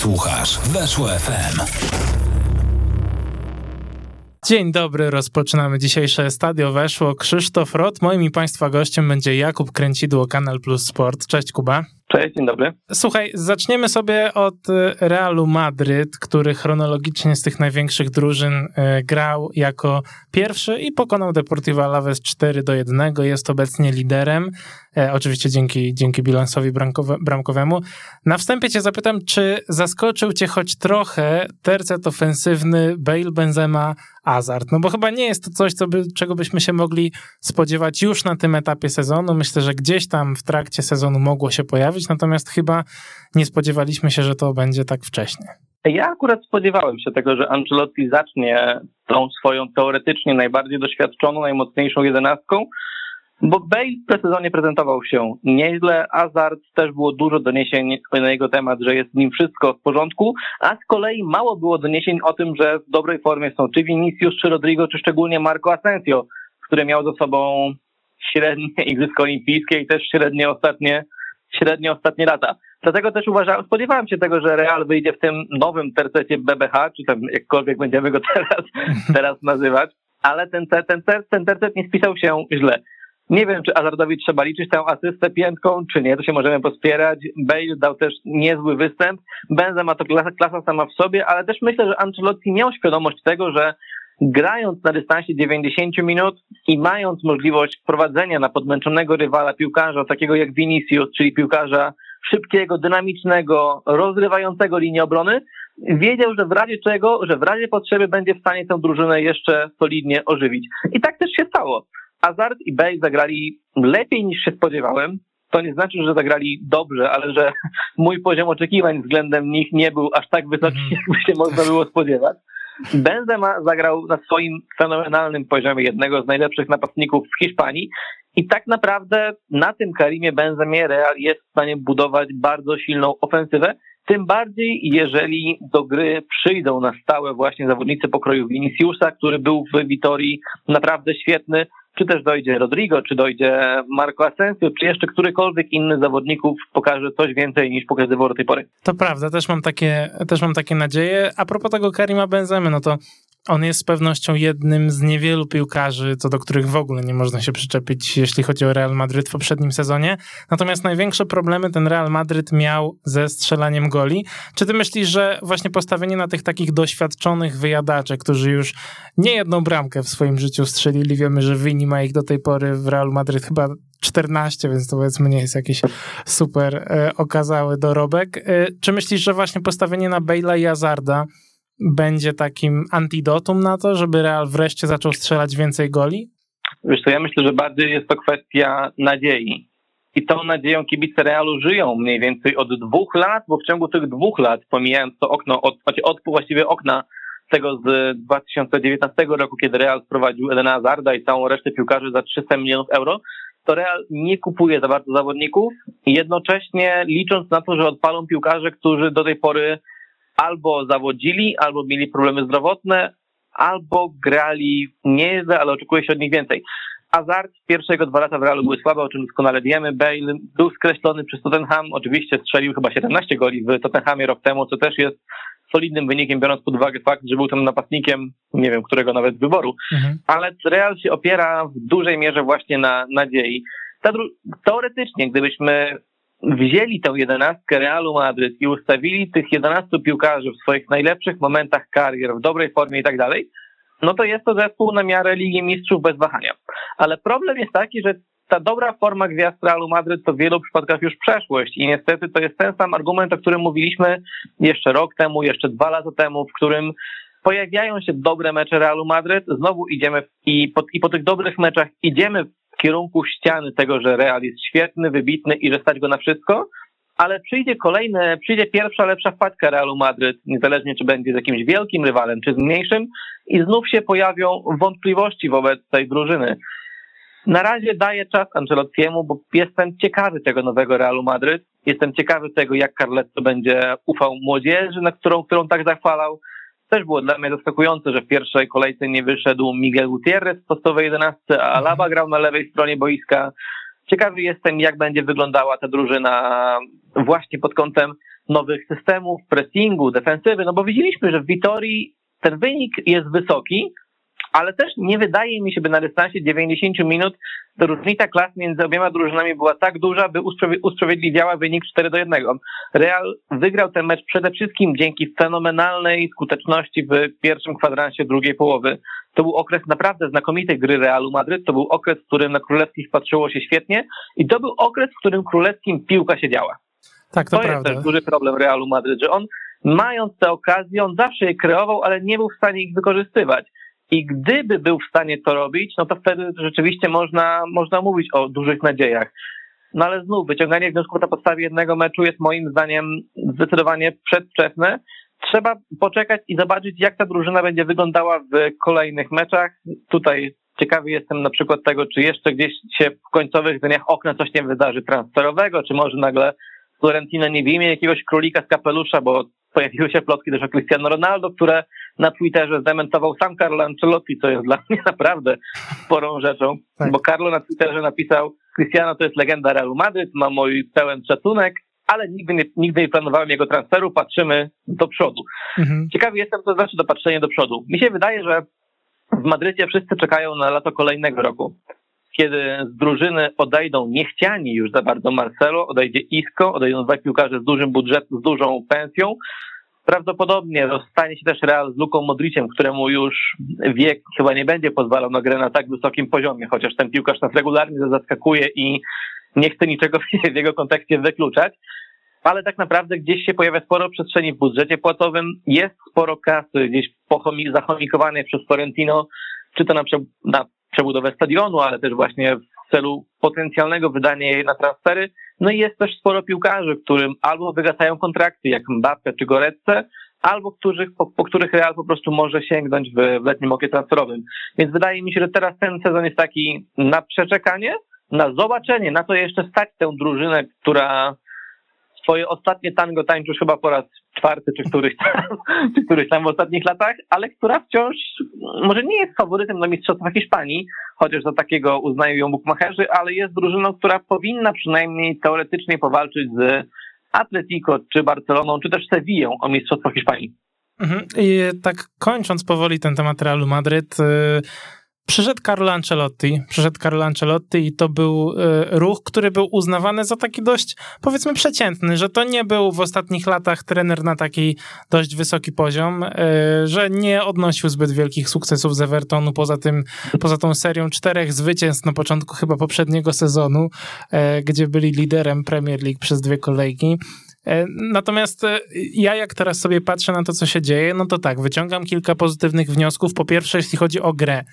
Słuchasz Weszło FM. Dzień dobry, rozpoczynamy dzisiejsze Stadio Weszło. Krzysztof Rot, moim i Państwa gościem będzie Jakub Kręcidło, Kanal Plus Sport. Cześć Kuba. Cześć, dzień dobry. Słuchaj, zaczniemy sobie od e, Realu Madryt, który chronologicznie z tych największych drużyn e, grał jako pierwszy i pokonał Deportivo Alaves 4 do 1. Jest obecnie liderem, e, oczywiście dzięki, dzięki bilansowi bramkowe, bramkowemu. Na wstępie cię zapytam, czy zaskoczył cię choć trochę tercet ofensywny Bale, Benzema, Hazard? No bo chyba nie jest to coś, co by, czego byśmy się mogli spodziewać już na tym etapie sezonu. Myślę, że gdzieś tam w trakcie sezonu mogło się pojawić natomiast chyba nie spodziewaliśmy się, że to będzie tak wcześnie. Ja akurat spodziewałem się tego, że Ancelotti zacznie tą swoją teoretycznie najbardziej doświadczoną, najmocniejszą jedenastką, bo Bale w presezonie prezentował się nieźle, Hazard też było dużo doniesień na jego temat, że jest z nim wszystko w porządku, a z kolei mało było doniesień o tym, że w dobrej formie są czy Vinicius, czy Rodrigo, czy szczególnie Marco Asensio, który miał za sobą średnie Igrzyska Olimpijskie i też średnie ostatnie średnio ostatnie lata. Dlatego też uważałem, spodziewałem się tego, że Real wyjdzie w tym nowym tercecie BBH, czy tam jakkolwiek będziemy go teraz, teraz nazywać, ale ten, ten, ten, tercet nie spisał się źle. Nie wiem, czy Azardowi trzeba liczyć tę asystę piętką, czy nie, to się możemy pospierać. Bale dał też niezły występ. Benzema to klasa, klasa sama w sobie, ale też myślę, że Ancelotti miał świadomość tego, że grając na dystansie 90 minut i mając możliwość wprowadzenia na podmęczonego rywala piłkarza takiego jak Vinicius, czyli piłkarza szybkiego, dynamicznego, rozrywającego linię obrony, wiedział, że w razie czego, że w razie potrzeby będzie w stanie tę drużynę jeszcze solidnie ożywić. I tak też się stało. Hazard i Bale zagrali lepiej niż się spodziewałem. To nie znaczy, że zagrali dobrze, ale że mój poziom oczekiwań względem nich nie był aż tak wysoki, mm. jakby się można było spodziewać. Benzema zagrał na swoim fenomenalnym poziomie jednego z najlepszych napastników w Hiszpanii i tak naprawdę na tym Karimie Benzemie Real jest w stanie budować bardzo silną ofensywę, tym bardziej jeżeli do gry przyjdą na stałe właśnie zawodnicy pokroju Viniciusa, który był w Witorii naprawdę świetny, czy też dojdzie Rodrigo, czy dojdzie Marco Asensio, czy jeszcze którykolwiek inny zawodników pokaże coś więcej niż pokazywał do tej pory. To prawda, też mam takie, też mam takie nadzieje. A propos tego Karima Benzemy, no to on jest z pewnością jednym z niewielu piłkarzy, co do których w ogóle nie można się przyczepić, jeśli chodzi o Real Madryt w poprzednim sezonie. Natomiast największe problemy ten Real Madryt miał ze strzelaniem goli. Czy ty myślisz, że właśnie postawienie na tych takich doświadczonych wyjadaczy, którzy już nie jedną bramkę w swoim życiu strzelili, wiemy, że Vini ma ich do tej pory w Real Madryt chyba 14, więc to powiedzmy nie jest jakiś super e, okazały dorobek. E, czy myślisz, że właśnie postawienie na Bale'a i Azarda będzie takim antidotum na to, żeby Real wreszcie zaczął strzelać więcej goli? Wiesz co, ja myślę, że bardziej jest to kwestia nadziei. I tą nadzieją kibice Realu żyją mniej więcej od dwóch lat, bo w ciągu tych dwóch lat, pomijając to okno, od, znaczy od właściwie okna tego z 2019 roku, kiedy Real sprowadził Edena Hazarda i całą resztę piłkarzy za 300 milionów euro, to Real nie kupuje za bardzo zawodników, jednocześnie licząc na to, że odpalą piłkarze, którzy do tej pory albo zawodzili, albo mieli problemy zdrowotne, albo grali nieźle, ale oczekuje się od nich więcej. Hazard pierwszego dwa lata w Realu były słabe, o czym doskonale wiemy. Bale był skreślony przez Tottenham, oczywiście strzelił chyba 17 goli w Tottenhamie rok temu, co też jest solidnym wynikiem, biorąc pod uwagę fakt, że był tam napastnikiem, nie wiem, którego nawet wyboru. Mhm. Ale Real się opiera w dużej mierze właśnie na nadziei. Teoretycznie, gdybyśmy wzięli tę jedenastkę Realu Madryt i ustawili tych 11 piłkarzy w swoich najlepszych momentach karier, w dobrej formie i tak dalej, no to jest to zespół na miarę Ligi Mistrzów bez wahania. Ale problem jest taki, że ta dobra forma gwiazd Realu Madryt to w wielu przypadkach już przeszłość i niestety to jest ten sam argument, o którym mówiliśmy jeszcze rok temu, jeszcze dwa lata temu, w którym pojawiają się dobre mecze Realu Madryt, znowu idziemy i po, i po tych dobrych meczach idziemy kierunku ściany tego, że Real jest świetny, wybitny i że stać go na wszystko, ale przyjdzie kolejne, przyjdzie pierwsza lepsza wpadka Realu Madryt, niezależnie czy będzie z jakimś wielkim rywalem, czy z mniejszym i znów się pojawią wątpliwości wobec tej drużyny. Na razie daję czas Ancelottiemu, bo jestem ciekawy tego nowego Realu Madryt. Jestem ciekawy tego, jak Carletto będzie ufał młodzieży, na którą, którą tak zachwalał też było dla mnie zaskakujące, że w pierwszej kolejce nie wyszedł Miguel Gutierrez w podstawowej 11, a Alaba grał na lewej stronie boiska. Ciekawy jestem, jak będzie wyglądała ta drużyna właśnie pod kątem nowych systemów, pressingu, defensywy, no bo widzieliśmy, że w Witorii ten wynik jest wysoki, ale też nie wydaje mi się, by na dystansie 90 minut to różnica klas między obiema drużynami była tak duża, by usprawiedliwiała wynik 4 do 1. Real wygrał ten mecz przede wszystkim dzięki fenomenalnej skuteczności w pierwszym kwadransie drugiej połowy. To był okres naprawdę znakomitej gry Realu Madryt, to był okres, w którym na królewskich patrzyło się świetnie i to był okres, w którym królewskim piłka się działa. Tak, to, to prawda. jest też duży problem Realu Madryt, że on mając te okazje, on zawsze je kreował, ale nie był w stanie ich wykorzystywać. I gdyby był w stanie to robić, no to wtedy rzeczywiście można, można mówić o dużych nadziejach. No ale znów, wyciąganie wniosków na podstawie jednego meczu jest moim zdaniem zdecydowanie przedwczesne. Trzeba poczekać i zobaczyć, jak ta drużyna będzie wyglądała w kolejnych meczach. Tutaj ciekawy jestem na przykład tego, czy jeszcze gdzieś się w końcowych dniach okna coś nie wydarzy transferowego, czy może nagle Florentino nie wyjmie jakiegoś królika z kapelusza, bo pojawiły się plotki też o Cristiano Ronaldo, które na Twitterze zdementował sam Carlo Ancelotti, co jest dla mnie naprawdę sporą rzeczą, tak. bo Carlo na Twitterze napisał Cristiano to jest legenda Realu Madryt, ma mój pełen szacunek, ale nigdy nie, nigdy nie planowałem jego transferu, patrzymy do przodu. Mhm. Ciekawy jestem, co znaczy to patrzenie do przodu. Mi się wydaje, że w Madrycie wszyscy czekają na lato kolejnego roku kiedy z drużyny odejdą niechciani już za bardzo Marcelo, odejdzie Isco, odejdą dwa piłkarze z dużym budżetem, z dużą pensją. Prawdopodobnie rozstanie się też Real z Luką Modriciem, któremu już wiek chyba nie będzie pozwalał na grę na tak wysokim poziomie, chociaż ten piłkarz nas regularnie zaskakuje i nie chcę niczego w jego kontekście wykluczać. Ale tak naprawdę gdzieś się pojawia sporo przestrzeni w budżecie płatowym, jest sporo kasy gdzieś zachomikowanej przez Florentino, czy to na, na przebudowę stadionu, ale też właśnie w celu potencjalnego wydania jej na transfery. No i jest też sporo piłkarzy, którym albo wygasają kontrakty, jak Mbappe czy Goretce, albo których, po, po, których Real po prostu może sięgnąć w, w letnim oknie transferowym. Więc wydaje mi się, że teraz ten sezon jest taki na przeczekanie, na zobaczenie, na to jeszcze stać tę drużynę, która swoje ostatnie tango tańczysz chyba po raz czwarty czy któryś tam, czy któryś tam w ostatnich latach, ale która wciąż może nie jest faworytem do Mistrzostwa Hiszpanii, chociaż za takiego uznają ją bukmacherzy, ale jest drużyną, która powinna przynajmniej teoretycznie powalczyć z Atletico, czy Barceloną, czy też Sevillą o Mistrzostwo Hiszpanii. Mhm. I tak kończąc powoli ten temat Realu Madryt, yy Przyszedł Carlo Ancelotti, przyszedł Carlo Ancelotti i to był y, ruch, który był uznawany za taki dość, powiedzmy, przeciętny, że to nie był w ostatnich latach trener na taki dość wysoki poziom, y, że nie odnosił zbyt wielkich sukcesów z Evertonu, poza tym, poza tą serią czterech zwycięstw na początku chyba poprzedniego sezonu, y, gdzie byli liderem Premier League przez dwie kolejki. E, natomiast e, ja jak teraz sobie patrzę na to, co się dzieje, no to tak, wyciągam kilka pozytywnych wniosków. Po pierwsze, jeśli chodzi o grę,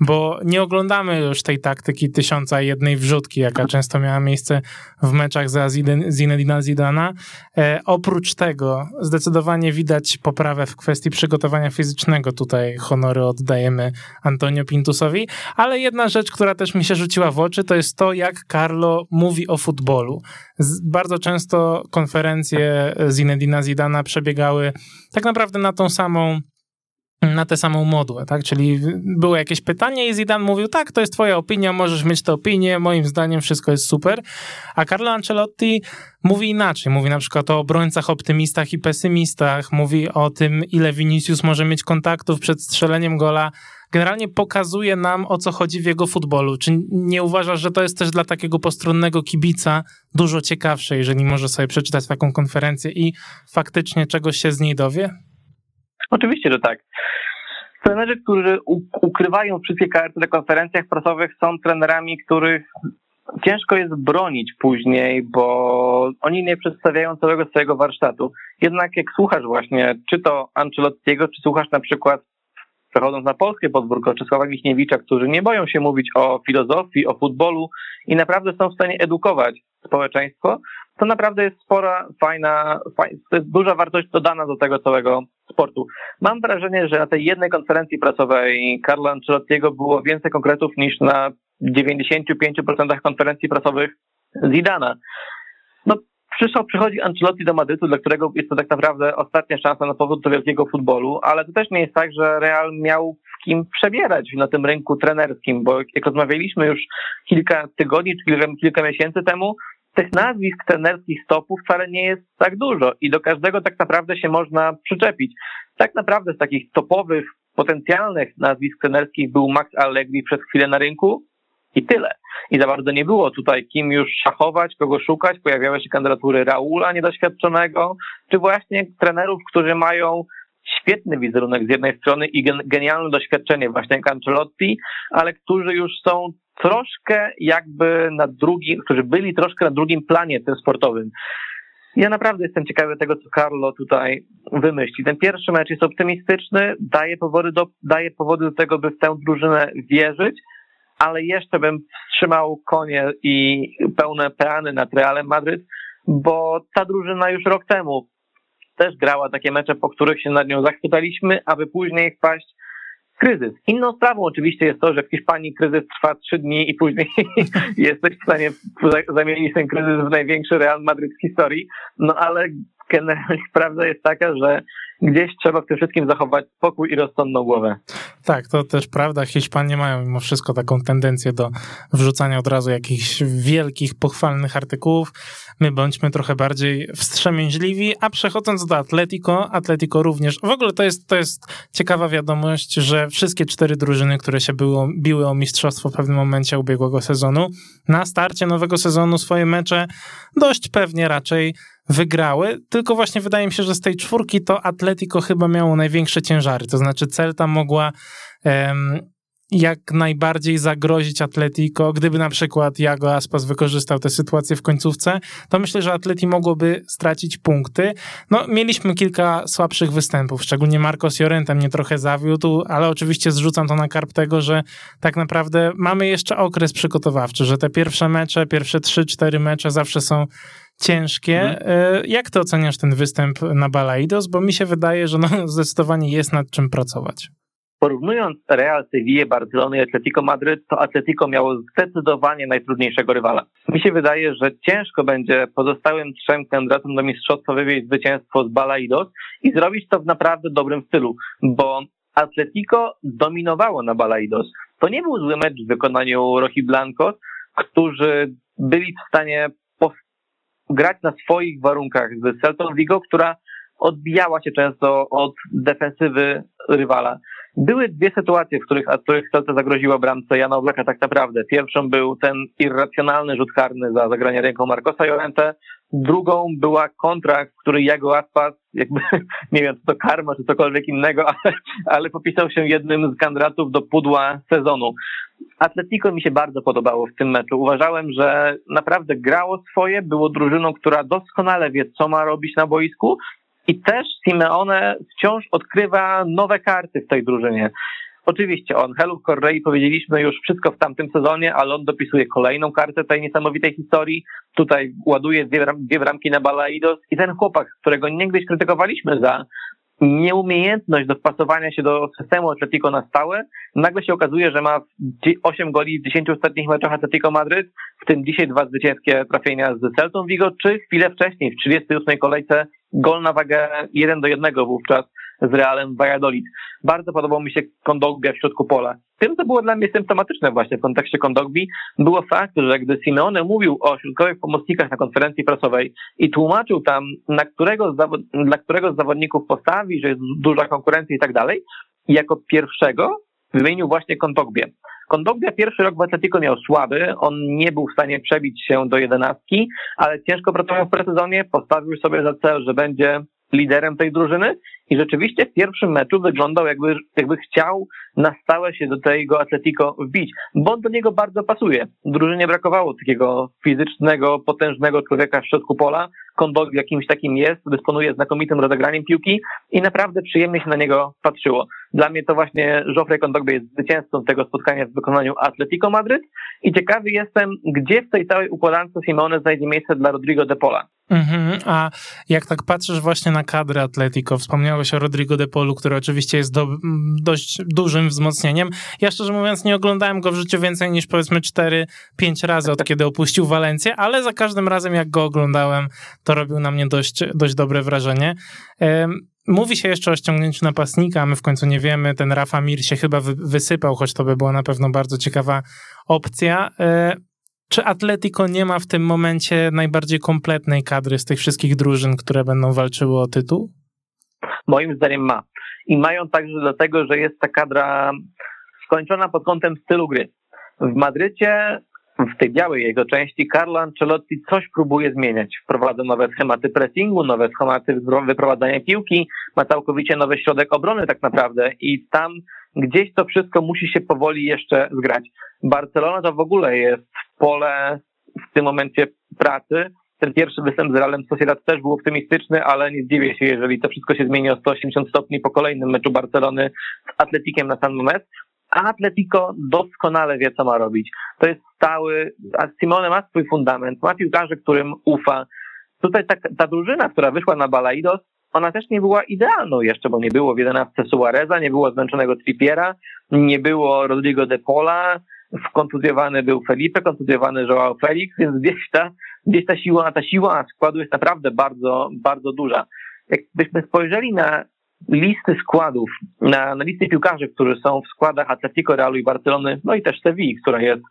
bo nie oglądamy już tej taktyki tysiąca jednej wrzutki, jaka często miała miejsce w meczach za Zinedina Zidana. E, oprócz tego zdecydowanie widać poprawę w kwestii przygotowania fizycznego. Tutaj honory oddajemy Antonio Pintusowi, ale jedna rzecz, która też mi się rzuciła w oczy, to jest to, jak Carlo mówi o futbolu. Z, bardzo często konferencje konferencje Zinedina Zidana przebiegały tak naprawdę na tą samą na tę samą modłę, tak? Czyli było jakieś pytanie i Zidane mówił, tak, to jest twoja opinia, możesz mieć tę opinię, moim zdaniem wszystko jest super. A Carlo Ancelotti mówi inaczej. Mówi na przykład o obrońcach, optymistach i pesymistach. Mówi o tym, ile Vinicius może mieć kontaktów przed strzeleniem gola. Generalnie pokazuje nam, o co chodzi w jego futbolu. Czy nie uważasz, że to jest też dla takiego postronnego kibica dużo ciekawsze, jeżeli może sobie przeczytać taką konferencję i faktycznie czegoś się z niej dowie? Oczywiście, że tak. Trenerzy, którzy ukrywają wszystkie karty na konferencjach prasowych, są trenerami, których ciężko jest bronić później, bo oni nie przedstawiają całego swojego warsztatu. Jednak jak słuchasz właśnie, czy to Ancelottiego, czy słuchasz na przykład przechodząc na polskie podwórko Czesława Michniewicza, którzy nie boją się mówić o filozofii, o futbolu i naprawdę są w stanie edukować społeczeństwo, to naprawdę jest spora, fajna, fajna to jest duża wartość dodana do tego całego sportu. Mam wrażenie, że na tej jednej konferencji prasowej Carlo Ancelottiego było więcej konkretów niż na 95% konferencji prasowych Zidana. No, przyszło, przychodzi Ancelotti do Madrytu, dla którego jest to tak naprawdę ostatnia szansa na powrót do wielkiego futbolu, ale to też nie jest tak, że Real miał kim przebierać na tym rynku trenerskim, bo jak rozmawialiśmy już kilka tygodni czy kilka, kilka miesięcy temu, tych nazwisk trenerskich stopów wcale nie jest tak dużo i do każdego tak naprawdę się można przyczepić. Tak naprawdę z takich topowych, potencjalnych nazwisk trenerskich był Max Allegri przez chwilę na rynku i tyle. I za bardzo nie było tutaj kim już szachować, kogo szukać. Pojawiały się kandydatury Raula niedoświadczonego, czy właśnie trenerów, którzy mają świetny wizerunek z jednej strony i genialne doświadczenie właśnie jak Ancelotti, ale którzy już są troszkę jakby na drugim, którzy byli troszkę na drugim planie tym sportowym. Ja naprawdę jestem ciekawy tego, co Carlo tutaj wymyśli. Ten pierwszy mecz jest optymistyczny, daje powody do, daje powody do tego, by w tę drużynę wierzyć, ale jeszcze bym wstrzymał konie i pełne peany nad Realem Madryt, bo ta drużyna już rok temu też grała takie mecze, po których się nad nią zachwytaliśmy, aby później wpaść kryzys. Inną sprawą oczywiście jest to, że w Hiszpanii kryzys trwa trzy dni i później jesteś w stanie zamienić ten kryzys w największy Real Madrid w historii, no ale generalnie prawda jest taka, że gdzieś trzeba w tym wszystkim zachować spokój i rozsądną głowę. Tak, to też prawda. Hiszpanie mają mimo wszystko taką tendencję do wrzucania od razu jakichś wielkich, pochwalnych artykułów. My bądźmy trochę bardziej wstrzemięźliwi, a przechodząc do Atletico, Atletico również. W ogóle to jest, to jest ciekawa wiadomość, że wszystkie cztery drużyny, które się było, biły o mistrzostwo w pewnym momencie ubiegłego sezonu, na starcie nowego sezonu swoje mecze dość pewnie raczej wygrały, tylko właśnie wydaje mi się, że z tej czwórki to Atletico chyba miało największe ciężary, to znaczy Celta mogła um, jak najbardziej zagrozić Atletico, gdyby na przykład Jago Aspas wykorzystał tę sytuację w końcówce, to myślę, że Atleti mogłoby stracić punkty. No, mieliśmy kilka słabszych występów, szczególnie Marcos Llorente mnie trochę zawiódł, ale oczywiście zrzucam to na karp tego, że tak naprawdę mamy jeszcze okres przygotowawczy, że te pierwsze mecze, pierwsze 3-4 mecze zawsze są ciężkie. Mhm. Jak ty oceniasz ten występ na Balaidos? Bo mi się wydaje, że no, zdecydowanie jest nad czym pracować. Porównując Real Sevilla, Barcelonę i Atletico Madryt, to Atletico miało zdecydowanie najtrudniejszego rywala. Mi się wydaje, że ciężko będzie pozostałym trzem kandydatom do mistrzostwa wywieźć zwycięstwo z Balaidos i zrobić to w naprawdę dobrym stylu, bo Atletico dominowało na Balaidos. To nie był zły mecz w wykonaniu Rochi Blancos, którzy byli w stanie grać na swoich warunkach z Celtą Vigo, która odbijała się często od defensywy rywala. Były dwie sytuacje, w których, w których zagroziła bramce Jana Oblaka tak naprawdę. Pierwszą był ten irracjonalny rzut karny za zagranie ręką Marcosa Jorente. Drugą była kontra, w której Jago Aspas, jakby, nie wiem, czy to karma, czy cokolwiek innego, ale, ale popisał się jednym z kandydatów do pudła sezonu. Atletico mi się bardzo podobało w tym meczu. Uważałem, że naprawdę grało swoje, było drużyną, która doskonale wie, co ma robić na boisku i też Simeone wciąż odkrywa nowe karty w tej drużynie. Oczywiście on Helu Correi powiedzieliśmy już wszystko w tamtym sezonie, ale on dopisuje kolejną kartę tej niesamowitej historii. Tutaj ładuje dwie, dwie bramki na Balaidos i ten chłopak, którego niegdyś krytykowaliśmy za nieumiejętność dopasowania się do systemu Atletico na stałe, nagle się okazuje, że ma 8 goli w 10 ostatnich meczach Atletico Madryt, w tym dzisiaj dwa zwycięskie trafienia z Celtą Vigo, czy chwilę wcześniej, w 38 kolejce, gol na wagę 1 do 1 wówczas z Realem Valladolid. Bardzo podobał mi się Kondogbia w środku pola. Tym, co było dla mnie symptomatyczne właśnie w kontekście Kondogbi, było fakt, że gdy Simeone mówił o środkowych pomocnikach na konferencji prasowej i tłumaczył tam, na którego dla którego z zawodników postawi, że jest duża konkurencja i tak dalej, jako pierwszego wymienił właśnie Kondogbie. Kondogbia pierwszy rok w Atletico miał słaby, on nie był w stanie przebić się do jedenastki, ale ciężko pracował w presezonie, postawił sobie za cel, że będzie liderem tej drużyny i rzeczywiście w pierwszym meczu wyglądał jakby, jakby chciał na stałe się do tego Atletico wbić, bo on do niego bardzo pasuje. Drużynie brakowało takiego fizycznego, potężnego człowieka w środku pola. Kondog jakimś takim jest, dysponuje znakomitym rozegraniem piłki i naprawdę przyjemnie się na niego patrzyło. Dla mnie to właśnie Joffrey Kondogbie jest zwycięzcą tego spotkania w wykonaniu Atletico Madryt i ciekawy jestem, gdzie w tej całej układance Simone znajdzie miejsce dla Rodrigo de Pola. Mhm, a jak tak patrzysz właśnie na kadrę Atletico, wspomniałeś o Rodrigo de Polu, który oczywiście jest do, dość dużym wzmocnieniem. Ja szczerze mówiąc nie oglądałem go w życiu więcej niż powiedzmy 4-5 razy od kiedy opuścił Walencję, ale za każdym razem jak go oglądałem, to robił na mnie dość, dość dobre wrażenie. Mówi się jeszcze o ściągnięciu napastnika, a my w końcu nie wiemy. Ten Rafa Mir się chyba wysypał, choć to by była na pewno bardzo ciekawa opcja. E, czy Atletico nie ma w tym momencie najbardziej kompletnej kadry z tych wszystkich drużyn, które będą walczyły o tytuł? Moim zdaniem ma. I mają także dlatego, że jest ta kadra skończona pod kątem stylu gry. W Madrycie, w tej białej jego części, Carlo Ancelotti coś próbuje zmieniać. Wprowadza nowe schematy pressingu, nowe schematy wyprowadzania piłki, ma całkowicie nowy środek obrony tak naprawdę i tam gdzieś to wszystko musi się powoli jeszcze zgrać. Barcelona to w ogóle jest pole w tym momencie pracy. Ten pierwszy występ z Realem Sociedad też był optymistyczny, ale nie zdziwię się, jeżeli to wszystko się zmieni o 180 stopni po kolejnym meczu Barcelony z Atletikiem na San Mamés. A Atletico doskonale wie, co ma robić. To jest stały, a Simone ma swój fundament, ma piłkarzy, którym ufa. Tutaj ta, ta drużyna, która wyszła na Balaidos, ona też nie była idealną jeszcze, bo nie było w 11 Suareza, nie było zmęczonego Trippiera, nie było Rodrigo de Pola, kontuzjowany był Felipe, kontuzjowany Joao Felix, więc gdzieś ta, gdzieś ta siła, ta siła składu jest naprawdę bardzo, bardzo duża. Jakbyśmy spojrzeli na listy składów, na, na listy piłkarzy, którzy są w składach Atletico, Realu i Barcelony, no i też Sevilla, która jest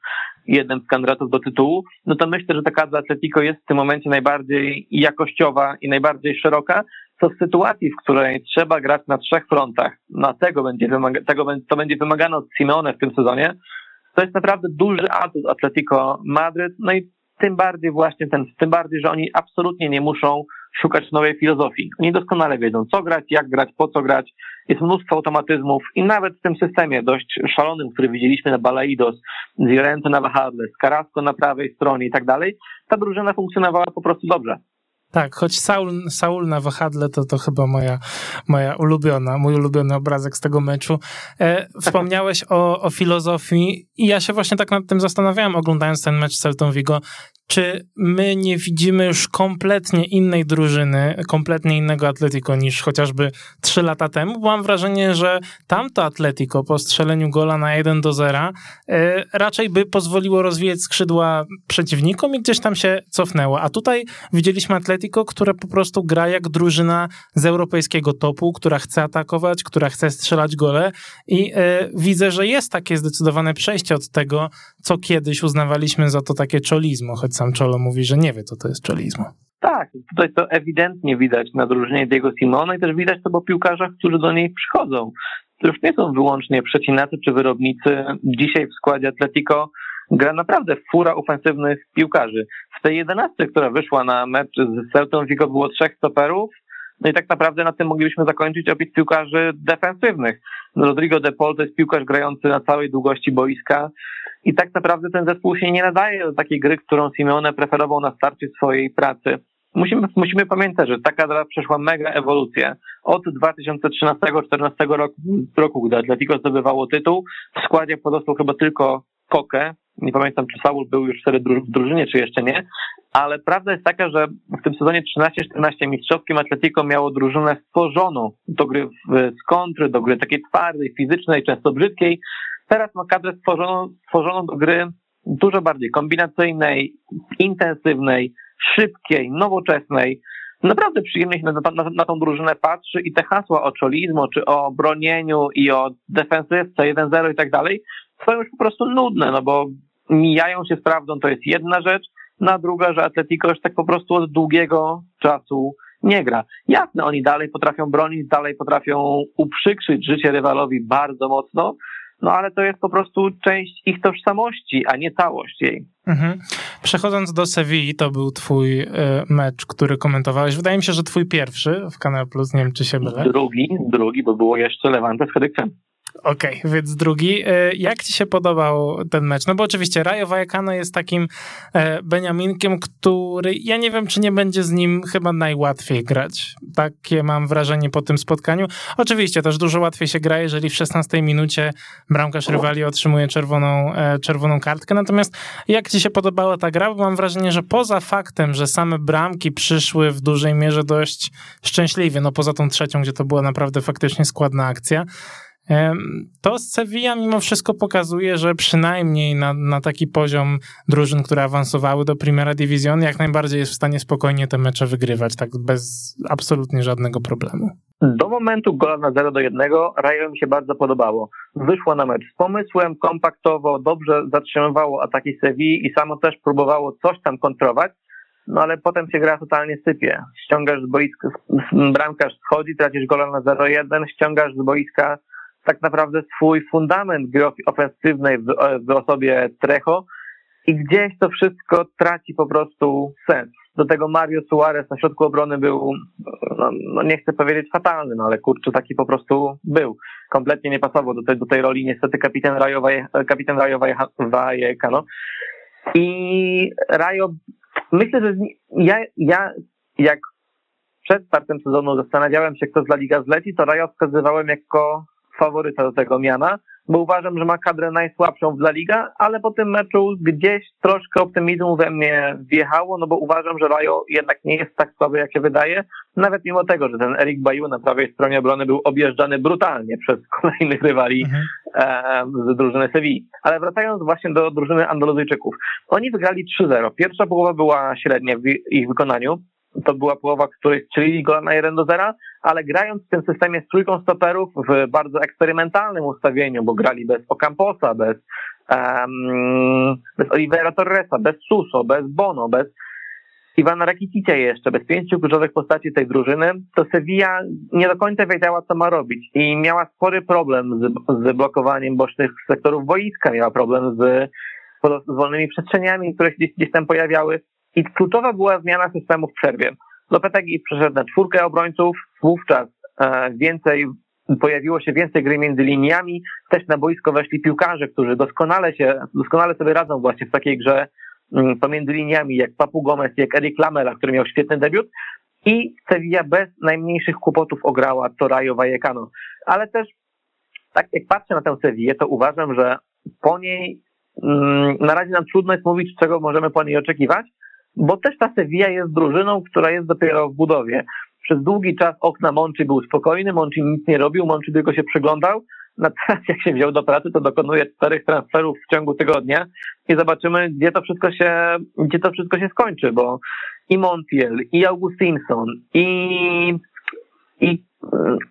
jednym z kandydatów do tytułu, no to myślę, że ta kadra Atletico jest w tym momencie najbardziej jakościowa i najbardziej szeroka, co w sytuacji, w której trzeba grać na trzech frontach, na tego będzie, wymaga, tego, to będzie wymagane od Simeone w tym sezonie, to jest naprawdę duży atut Atletico Madryt, no i tym bardziej właśnie ten, tym bardziej, że oni absolutnie nie muszą szukać nowej filozofii. Oni doskonale wiedzą, co grać, jak grać, po co grać. Jest mnóstwo automatyzmów i nawet w tym systemie dość szalonym, który widzieliśmy na Balaidos, z Llorente na wahadle, z Carrasco na prawej stronie i tak dalej, ta drużyna funkcjonowała po prostu dobrze. Tak, choć Saul, Saul na wahadle to, to chyba moja, moja ulubiona, mój ulubiony obrazek z tego meczu. E, wspomniałeś o, o filozofii i ja się właśnie tak nad tym zastanawiałem, oglądając ten mecz z Celtą Vigo, czy my nie widzimy już kompletnie innej drużyny, kompletnie innego Atletico niż chociażby trzy lata temu? Bo mam wrażenie, że tamto Atletico po strzeleniu gola na 1 do 0 e, raczej by pozwoliło rozwijać skrzydła przeciwnikom i gdzieś tam się cofnęło. A tutaj widzieliśmy Atletico, które po prostu gra jak drużyna z europejskiego topu, która chce atakować, która chce strzelać gole i e, widzę, że jest takie zdecydowane przejście od tego, co kiedyś uznawaliśmy za to takie czolizmo, choć sam Czolo mówi, że nie wie, co to jest czolizmo. Tak, tutaj to ewidentnie widać na drużynie Diego Simona i też widać to po piłkarzach, którzy do niej przychodzą. To już nie są wyłącznie przecinacy czy wyrobnicy. Dzisiaj w składzie Atletico gra naprawdę fura ofensywnych piłkarzy. W tej jedenastce, która wyszła na mecz z Celtą Vigo było trzech stoperów, no i tak naprawdę na tym moglibyśmy zakończyć opis piłkarzy defensywnych. Rodrigo de Paul to jest piłkarz grający na całej długości boiska i tak naprawdę ten zespół się nie nadaje do takiej gry, którą Simeone preferował na starcie swojej pracy. Musimy, musimy pamiętać, że ta kadra przeszła mega ewolucję. Od 2013-2014 roku, roku, gdy Atletico zdobywało tytuł, w składzie pozostał chyba tylko Koke. Nie pamiętam, czy Saul był już wtedy w drużynie, czy jeszcze nie. Ale prawda jest taka, że w tym sezonie 13-14 mistrzowskim Atletico miało drużynę stworzoną do gry z kontry, do gry takiej twardej, fizycznej, często brzydkiej. Teraz ma kadrę stworzoną, stworzoną do gry dużo bardziej kombinacyjnej, intensywnej, szybkiej, nowoczesnej. Naprawdę przyjemnie się na, na, na tą drużynę patrzy i te hasła o czolizmu, czy o bronieniu i o defensywce 1-0 i tak dalej, są już po prostu nudne, no bo mijają się z prawdą, to jest jedna rzecz, na druga, że Atletico już tak po prostu od długiego czasu nie gra. Jasne, oni dalej potrafią bronić, dalej potrafią uprzykrzyć życie rywalowi bardzo mocno, no ale to jest po prostu część ich tożsamości, a nie całość jej. Mhm. Przechodząc do Sewilli, to był twój y, mecz, który komentowałeś. Wydaje mi się, że twój pierwszy w Kanal Plus, nie wiem czy się mylę. Drugi, drugi, bo było jeszcze Levante z Hedykcem. Okej, okay, więc drugi. E, jak ci się podobał ten mecz? No bo oczywiście Rayo Vallecano jest takim e, Beniaminkiem, który ja nie wiem, czy nie będzie z nim chyba najłatwiej grać. Takie mam wrażenie po tym spotkaniu. Oczywiście też dużo łatwiej się gra, jeżeli w 16 minucie bramkarz rywali otrzymuje czerwoną, e, czerwoną kartkę. Natomiast jak ci się podobała ta gra? Bo mam wrażenie, że poza faktem, że same bramki przyszły w dużej mierze dość szczęśliwie, no poza tą trzecią, gdzie to była naprawdę faktycznie składna akcja, To z Sevilla mimo wszystko pokazuje, że przynajmniej na, na taki poziom drużyn, które awansowały do Primera Division, jak najbardziej jest w stanie spokojnie te mecze wygrywać, tak bez absolutnie żadnego problemu. Do momentu gola na 0 do 1 Rayo mi się bardzo podobało. Wyszło na mecz z pomysłem, kompaktowo, dobrze zatrzymywało ataki Sevilla i samo też próbowało coś tam kontrować, no ale potem się gra totalnie sypie. Ściągasz z boiska, bramkarz schodzi, tracisz gola na 0-1, ściągasz z boiska tak naprawdę swój fundament gry ofensywnej w, w osobie Trecho i gdzieś to wszystko traci po prostu sens. Do tego Mario Suarez na środku obrony był, no, no nie chcę powiedzieć fatalny, no ale kurczę, taki po prostu był. Kompletnie nie pasował do tej, do tej roli niestety kapitan Rajowa, kapitan Rajowa Vallecano. I Rajo, myślę, że ja, ja jak przed startem sezonu zastanawiałem się, kto z La Liga zleci, to Rajo wskazywałem jako faworyta do tego miana, bo uważam, że ma kadrę najsłabszą w La Liga, ale po tym meczu gdzieś troszkę optymizmu we mnie wjechało, no bo uważam, że Rajo jednak nie jest tak słaby, jak się wydaje, nawet mimo tego, że ten Erik Baju na prawej stronie obrony był objeżdżany brutalnie przez kolejnych rywali mhm. e, z drużyny Sewilli. Ale wracając właśnie do drużyny Andaluzyjczyków. Oni wygrali 3-0. Pierwsza połowa była średnia w ich wykonaniu, to była połowa, której strzelili gola na 1 do 0, ale grając w tym systemie z trójką stoperów w bardzo eksperymentalnym ustawieniu, bo grali bez Ocamposa, bez, um, bez Olivera Torresa, bez Suso, bez Bono, bez Iwana Rakicicia jeszcze, bez pięciu kluczowych postaci tej drużyny, to Sevilla nie do końca wiedziała, co ma robić i miała spory problem z, z blokowaniem bocznych sektorów boiska, miała problem z, z wolnymi przestrzeniami, które się gdzieś, gdzieś tam pojawiały i kluczowa była zmiana systemu w przerwie. Lopetegui przeszedł na czwórkę obrońców, wówczas e, więcej pojawiło się więcej gry między liniami, też na boisko weszli piłkarze, którzy doskonale się, doskonale sobie radzą właśnie w takiej grze mm, pomiędzy liniami, jak Papu Gomez, jak Eric Lamela, który miał świetny debiut i Sevilla bez najmniejszych kłopotów ograła Torajo Vallecano. Ale też, tak jak patrzę na tę Sevillę, to uważam, że po niej mm, na razie nam trudno jest mówić, czego możemy po niej oczekiwać, bo też ta Sevilla jest drużyną, która jest dopiero w budowie. Przez długi czas okna Monczy był spokojny, Monczy nic nie robił, Monczy tylko się przyglądał. Natomiast jak się wziął do pracy, to dokonuje czterech transferów w ciągu tygodnia i zobaczymy, gdzie to wszystko się, gdzie to wszystko się skończy, bo i Montiel, i Augustinson, i, i,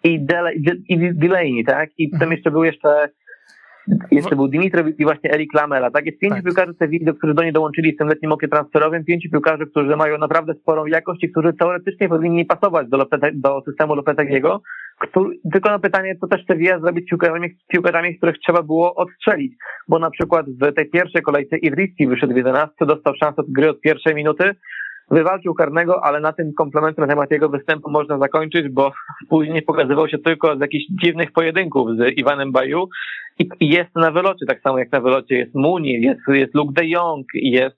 i, Dele, i Delaney, tak? I potem jeszcze był jeszcze jeszcze był Dimitrowicz i właśnie Erik Lamela. Tak jest pięciu tak. piłkarzy Sevilli, którzy do niej dołączyli w tym letnim oknie transferowym. Pięciu piłkarzy, którzy mają naprawdę sporą jakość i którzy teoretycznie powinni pasować do, Lopete, do systemu Lopetegiego. Tylko na pytanie, co też Sevilla zrobić z piłkarzami, piłkarzami, których trzeba było odstrzelić. Bo na przykład w tej pierwszej kolejce Idriski wyszedł w 11, dostał szansę od gry od pierwszej minuty, wywalczył karnego, ale na tym komplementu na temat jego występu można zakończyć, bo później pokazywał się tylko z jakichś dziwnych pojedynków z Iwanem Baju i, jest na wylocie, tak samo jak na wylocie jest Muni, jest, jest Luke de Jong, jest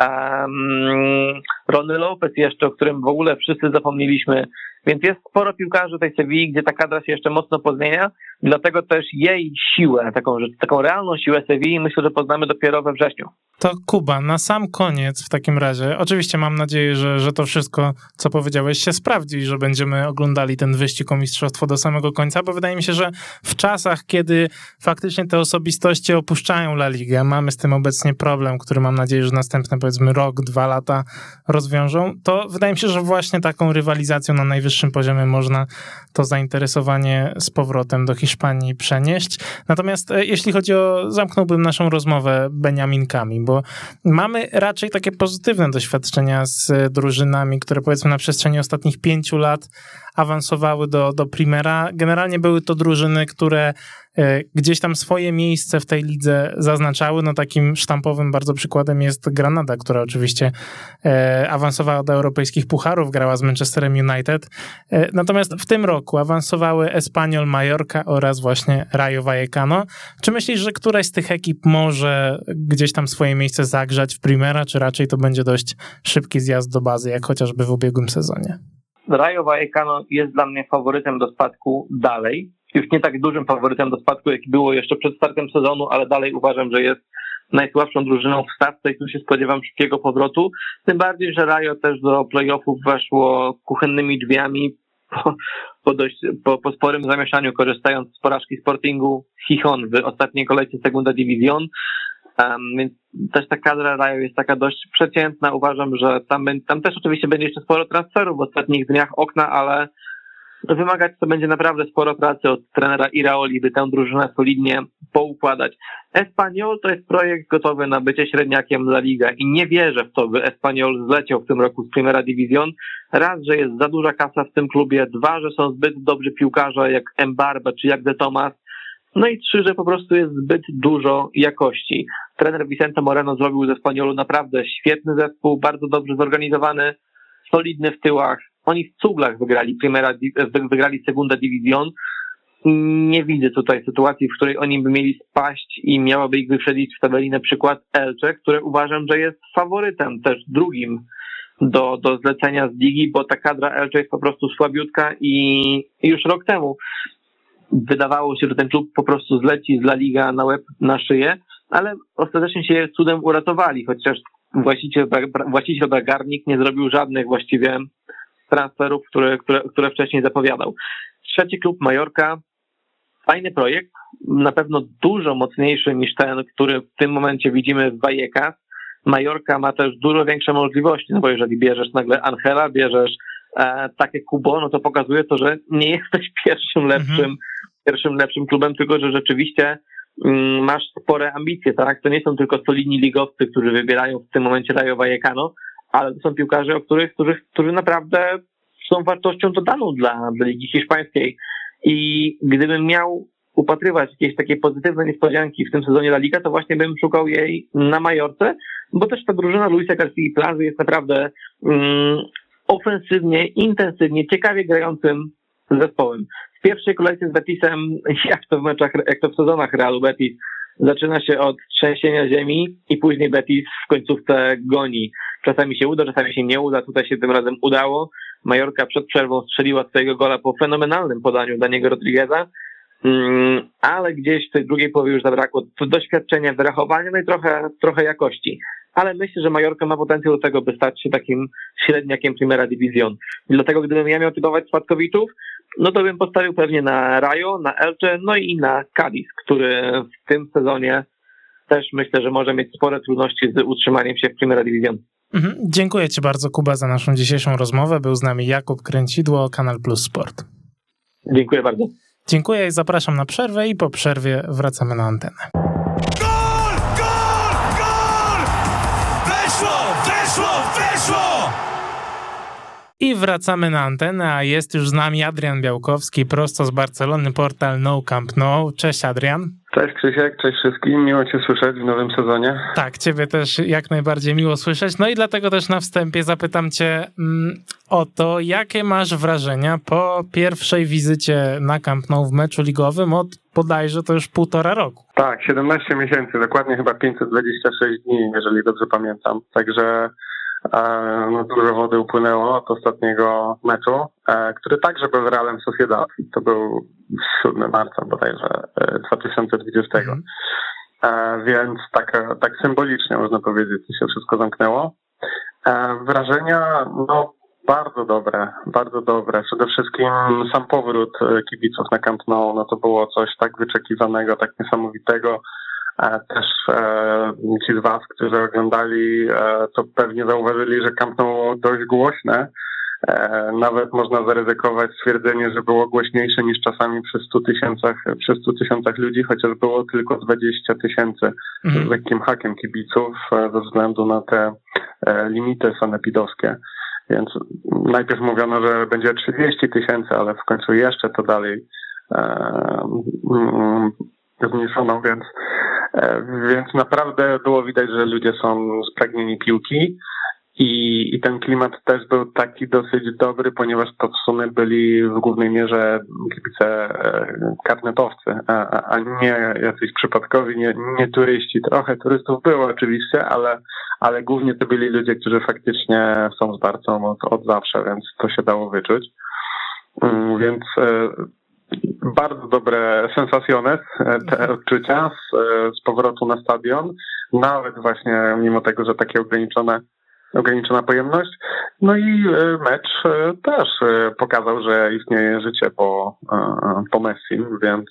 um, Ronny Lopez jeszcze, o którym w ogóle wszyscy zapomnieliśmy, więc jest sporo piłkarzy tej Sewilli, gdzie ta kadra się jeszcze mocno pozmienia, dlatego też jej siłę, taką, taką realną siłę Sewilli myślę, że poznamy dopiero we wrześniu. To Kuba, na sam koniec w takim razie, oczywiście mam nadzieję, że, że to wszystko, co powiedziałeś, się sprawdzi i że będziemy oglądali ten wyścig o mistrzostwo do samego końca, bo wydaje mi się, że w czasach, kiedy faktycznie te osobistości opuszczają La Ligę, mamy z tym obecnie problem, który mam nadzieję, że następne powiedzmy rok, dwa lata rozwiążą, to wydaje mi się, że właśnie taką rywalizacją na najwyższym poziomie można to zainteresowanie z powrotem do Hiszpanii przenieść. Natomiast e, jeśli chodzi o, zamknąłbym naszą rozmowę Beniaminkami, bo mamy raczej takie pozytywne doświadczenia z drużynami, które powiedzmy na przestrzeni ostatnich pięciu lat awansowały do, do Primera. Generalnie były to drużyny, które e, gdzieś tam swoje miejsce w tej lidze zaznaczały. No takim sztampowym bardzo przykładem jest Granada, która oczywiście e, awansowała do europejskich pucharów, grała z Manchesterem United. E, natomiast w tym roku awansowały Espanyol Mallorca oraz właśnie Rayo Vallecano. Czy myślisz, że któraś z tych ekip może gdzieś tam swoje miejsce zagrzać w Primera, czy raczej to będzie dość szybki zjazd do bazy, jak chociażby w ubiegłym sezonie? Rayo Vallecano jest dla mnie faworytem do spadku dalej. Już nie tak dużym faworytem do spadku, jak było jeszcze przed startem sezonu, ale dalej uważam, że jest najsłabszą drużyną w stawce i tu się spodziewam szybkiego powrotu. Tym bardziej, że Rayo też do playoffów weszło kuchennymi drzwiami po, po, dość, po, po sporym zamieszaniu, korzystając z porażki Sportingu Chichon w ostatniej kolejce Segunda Division. Um, więc też ta kadra Rajo jest taka dość przeciętna. Uważam, że tam, tam też oczywiście będzie jeszcze sporo transferów w ostatnich dniach okna, ale wymagać to będzie naprawdę sporo pracy od trenera Iraoli, by tę drużynę solidnie poukładać. Espanyol to jest projekt gotowy na bycie średniakiem dla Liga i nie wierzę w to, by Espanyol zleciał w tym roku z Primera Division. Raz, że jest za duża kasa w tym klubie, dwa, że są zbyt dobrzy piłkarze jak Mbarba czy jak De Tomas, no i trzy, że po prostu jest zbyt dużo jakości. Trener Vicente Moreno zrobił ze Spaniolu naprawdę świetny zespół, bardzo dobrze zorganizowany, solidny w tyłach. Oni w cuglach wygrali Primera, wygrali Segunda Division. Nie widzę tutaj sytuacji, w której oni by mieli spaść i miałaby ich wyprzedzić w tabeli na przykład Elcze, które uważam, że jest faworytem też drugim do, do zlecenia z ligi, bo ta kadra Elcze jest po prostu słabiutka i już rok temu wydawało się, że ten klub po prostu zleci z La Liga na łeb na szyję, ale ostatecznie się cudem uratowali, chociaż właściciel, właściciel Bragarnik nie zrobił żadnych właściwie transferów, które, które, które wcześniej zapowiadał. Trzeci klub Majorka, fajny projekt, na pewno dużo mocniejszy niż ten, który w tym momencie widzimy w Vallecas. Majorka ma też dużo większe możliwości, no bo jeżeli bierzesz nagle Angela, bierzesz e, takie Kubo, no to pokazuje to, że nie jesteś pierwszym lepszym, mhm. pierwszym lepszym klubem, tylko że rzeczywiście mm, masz spore ambicje, tak? To nie są tylko solidni ligowcy, którzy wybierają w tym momencie Rayo Vallecano, ale to są piłkarze, o których, którzy, którzy naprawdę są wartością dodaną dla, dla Ligi Hiszpańskiej. I gdybym miał upatrywać jakieś takie pozytywne niespodzianki w tym sezonie La Liga, to właśnie bym szukał jej na Majorce, bo też ta drużyna Luisa Garcia Plazy jest naprawdę mm, ofensywnie, intensywnie, ciekawie grającym zespołem. W pierwszej kolejce z Betisem, jak to w meczach, jak to w sezonach Realu Betis, zaczyna się od trzęsienia ziemi i później Betis w końcówce goni. Czasami się uda, czasami się nie uda. Tutaj się tym razem udało. Majorka przed przerwą strzeliła swojego gola po fenomenalnym podaniu Daniego Rodrigueza, mm, ale gdzieś w tej drugiej połowie już zabrakło doświadczenia, wyrachowania, no i trochę, trochę jakości ale myślę, że Majorka ma potencjał do tego, by stać się takim średniakiem Primera Division. Dlatego gdybym ja miał typować spadkowiczów, no to bym postawił pewnie na Rayo, na Elche, no i na Cadiz, który w tym sezonie też myślę, że może mieć spore trudności z utrzymaniem się w Primera Division. Mhm. Dziękuję Ci bardzo, Kuba, za naszą dzisiejszą rozmowę. Był z nami Jakub Kręcidło, Kanal Plus Sport. Dziękuję bardzo. Dziękuję i zapraszam na przerwę i po przerwie wracamy na antenę. I wracamy na antenę, a jest już z nami Adrian Białkowski, prosto z Barcelony, portal No Camp No. Cześć Adrian. Cześć Krzysiek, cześć wszystkim, miło Cię słyszeć w nowym sezonie. Tak, Ciebie też jak najbardziej miło słyszeć, no i dlatego też na wstępie zapytam Cię mm, o to, jakie masz wrażenia po pierwszej wizycie na Camp Nou w meczu ligowym od bodajże to już półtora roku. Tak, 17 miesięcy, dokładnie chyba 526 dni, jeżeli dobrze pamiętam, także no, dużo wody upłynęło od ostatniego meczu, e, który także był z Realem Sociedad. To był 7 marca bodajże 2020. E, mm. E, więc tak, tak symbolicznie można powiedzieć, to się wszystko zamknęło. Wrażenia, no bardzo dobre, bardzo dobre. Przede wszystkim sam powrót kibiców na Camp Nou, no to było coś tak wyczekiwanego, tak niesamowitego. Też e, ci z Was, którzy oglądali, e, to pewnie zauważyli, że Camp Nou dość głośne. E, nawet można zaryzykować stwierdzenie, że było głośniejsze niż czasami przy 100 tysiącach, przy 100 tysiącach ludzi, chociaż było tylko 20 tysięcy mhm. z lekkim hakiem kibiców ze względu na te limity sanepidowskie. Więc najpierw mówiono, że będzie 30 tysięcy, ale w końcu jeszcze to dalej zmniejszono, więc, e, więc naprawdę było widać, że ludzie są spragnieni piłki. I, I ten klimat też był taki dosyć dobry, ponieważ to w sumie byli w głównej mierze kibice e, karnetowcy, a, a nie jacyś przypadkowi, nie, nie turyści. Trochę turystów było oczywiście, ale, ale głównie to byli ludzie, którzy faktycznie są z Barcą od, od zawsze, więc to się dało wyczuć. Mm, więc e, bardzo dobre sensacjones, e, te odczucia z, e, z powrotu na stadion. Nawet właśnie mimo tego, że takie ograniczone ograniczona pojemność. No i mecz też pokazał, że istnieje życie po, po Messi, więc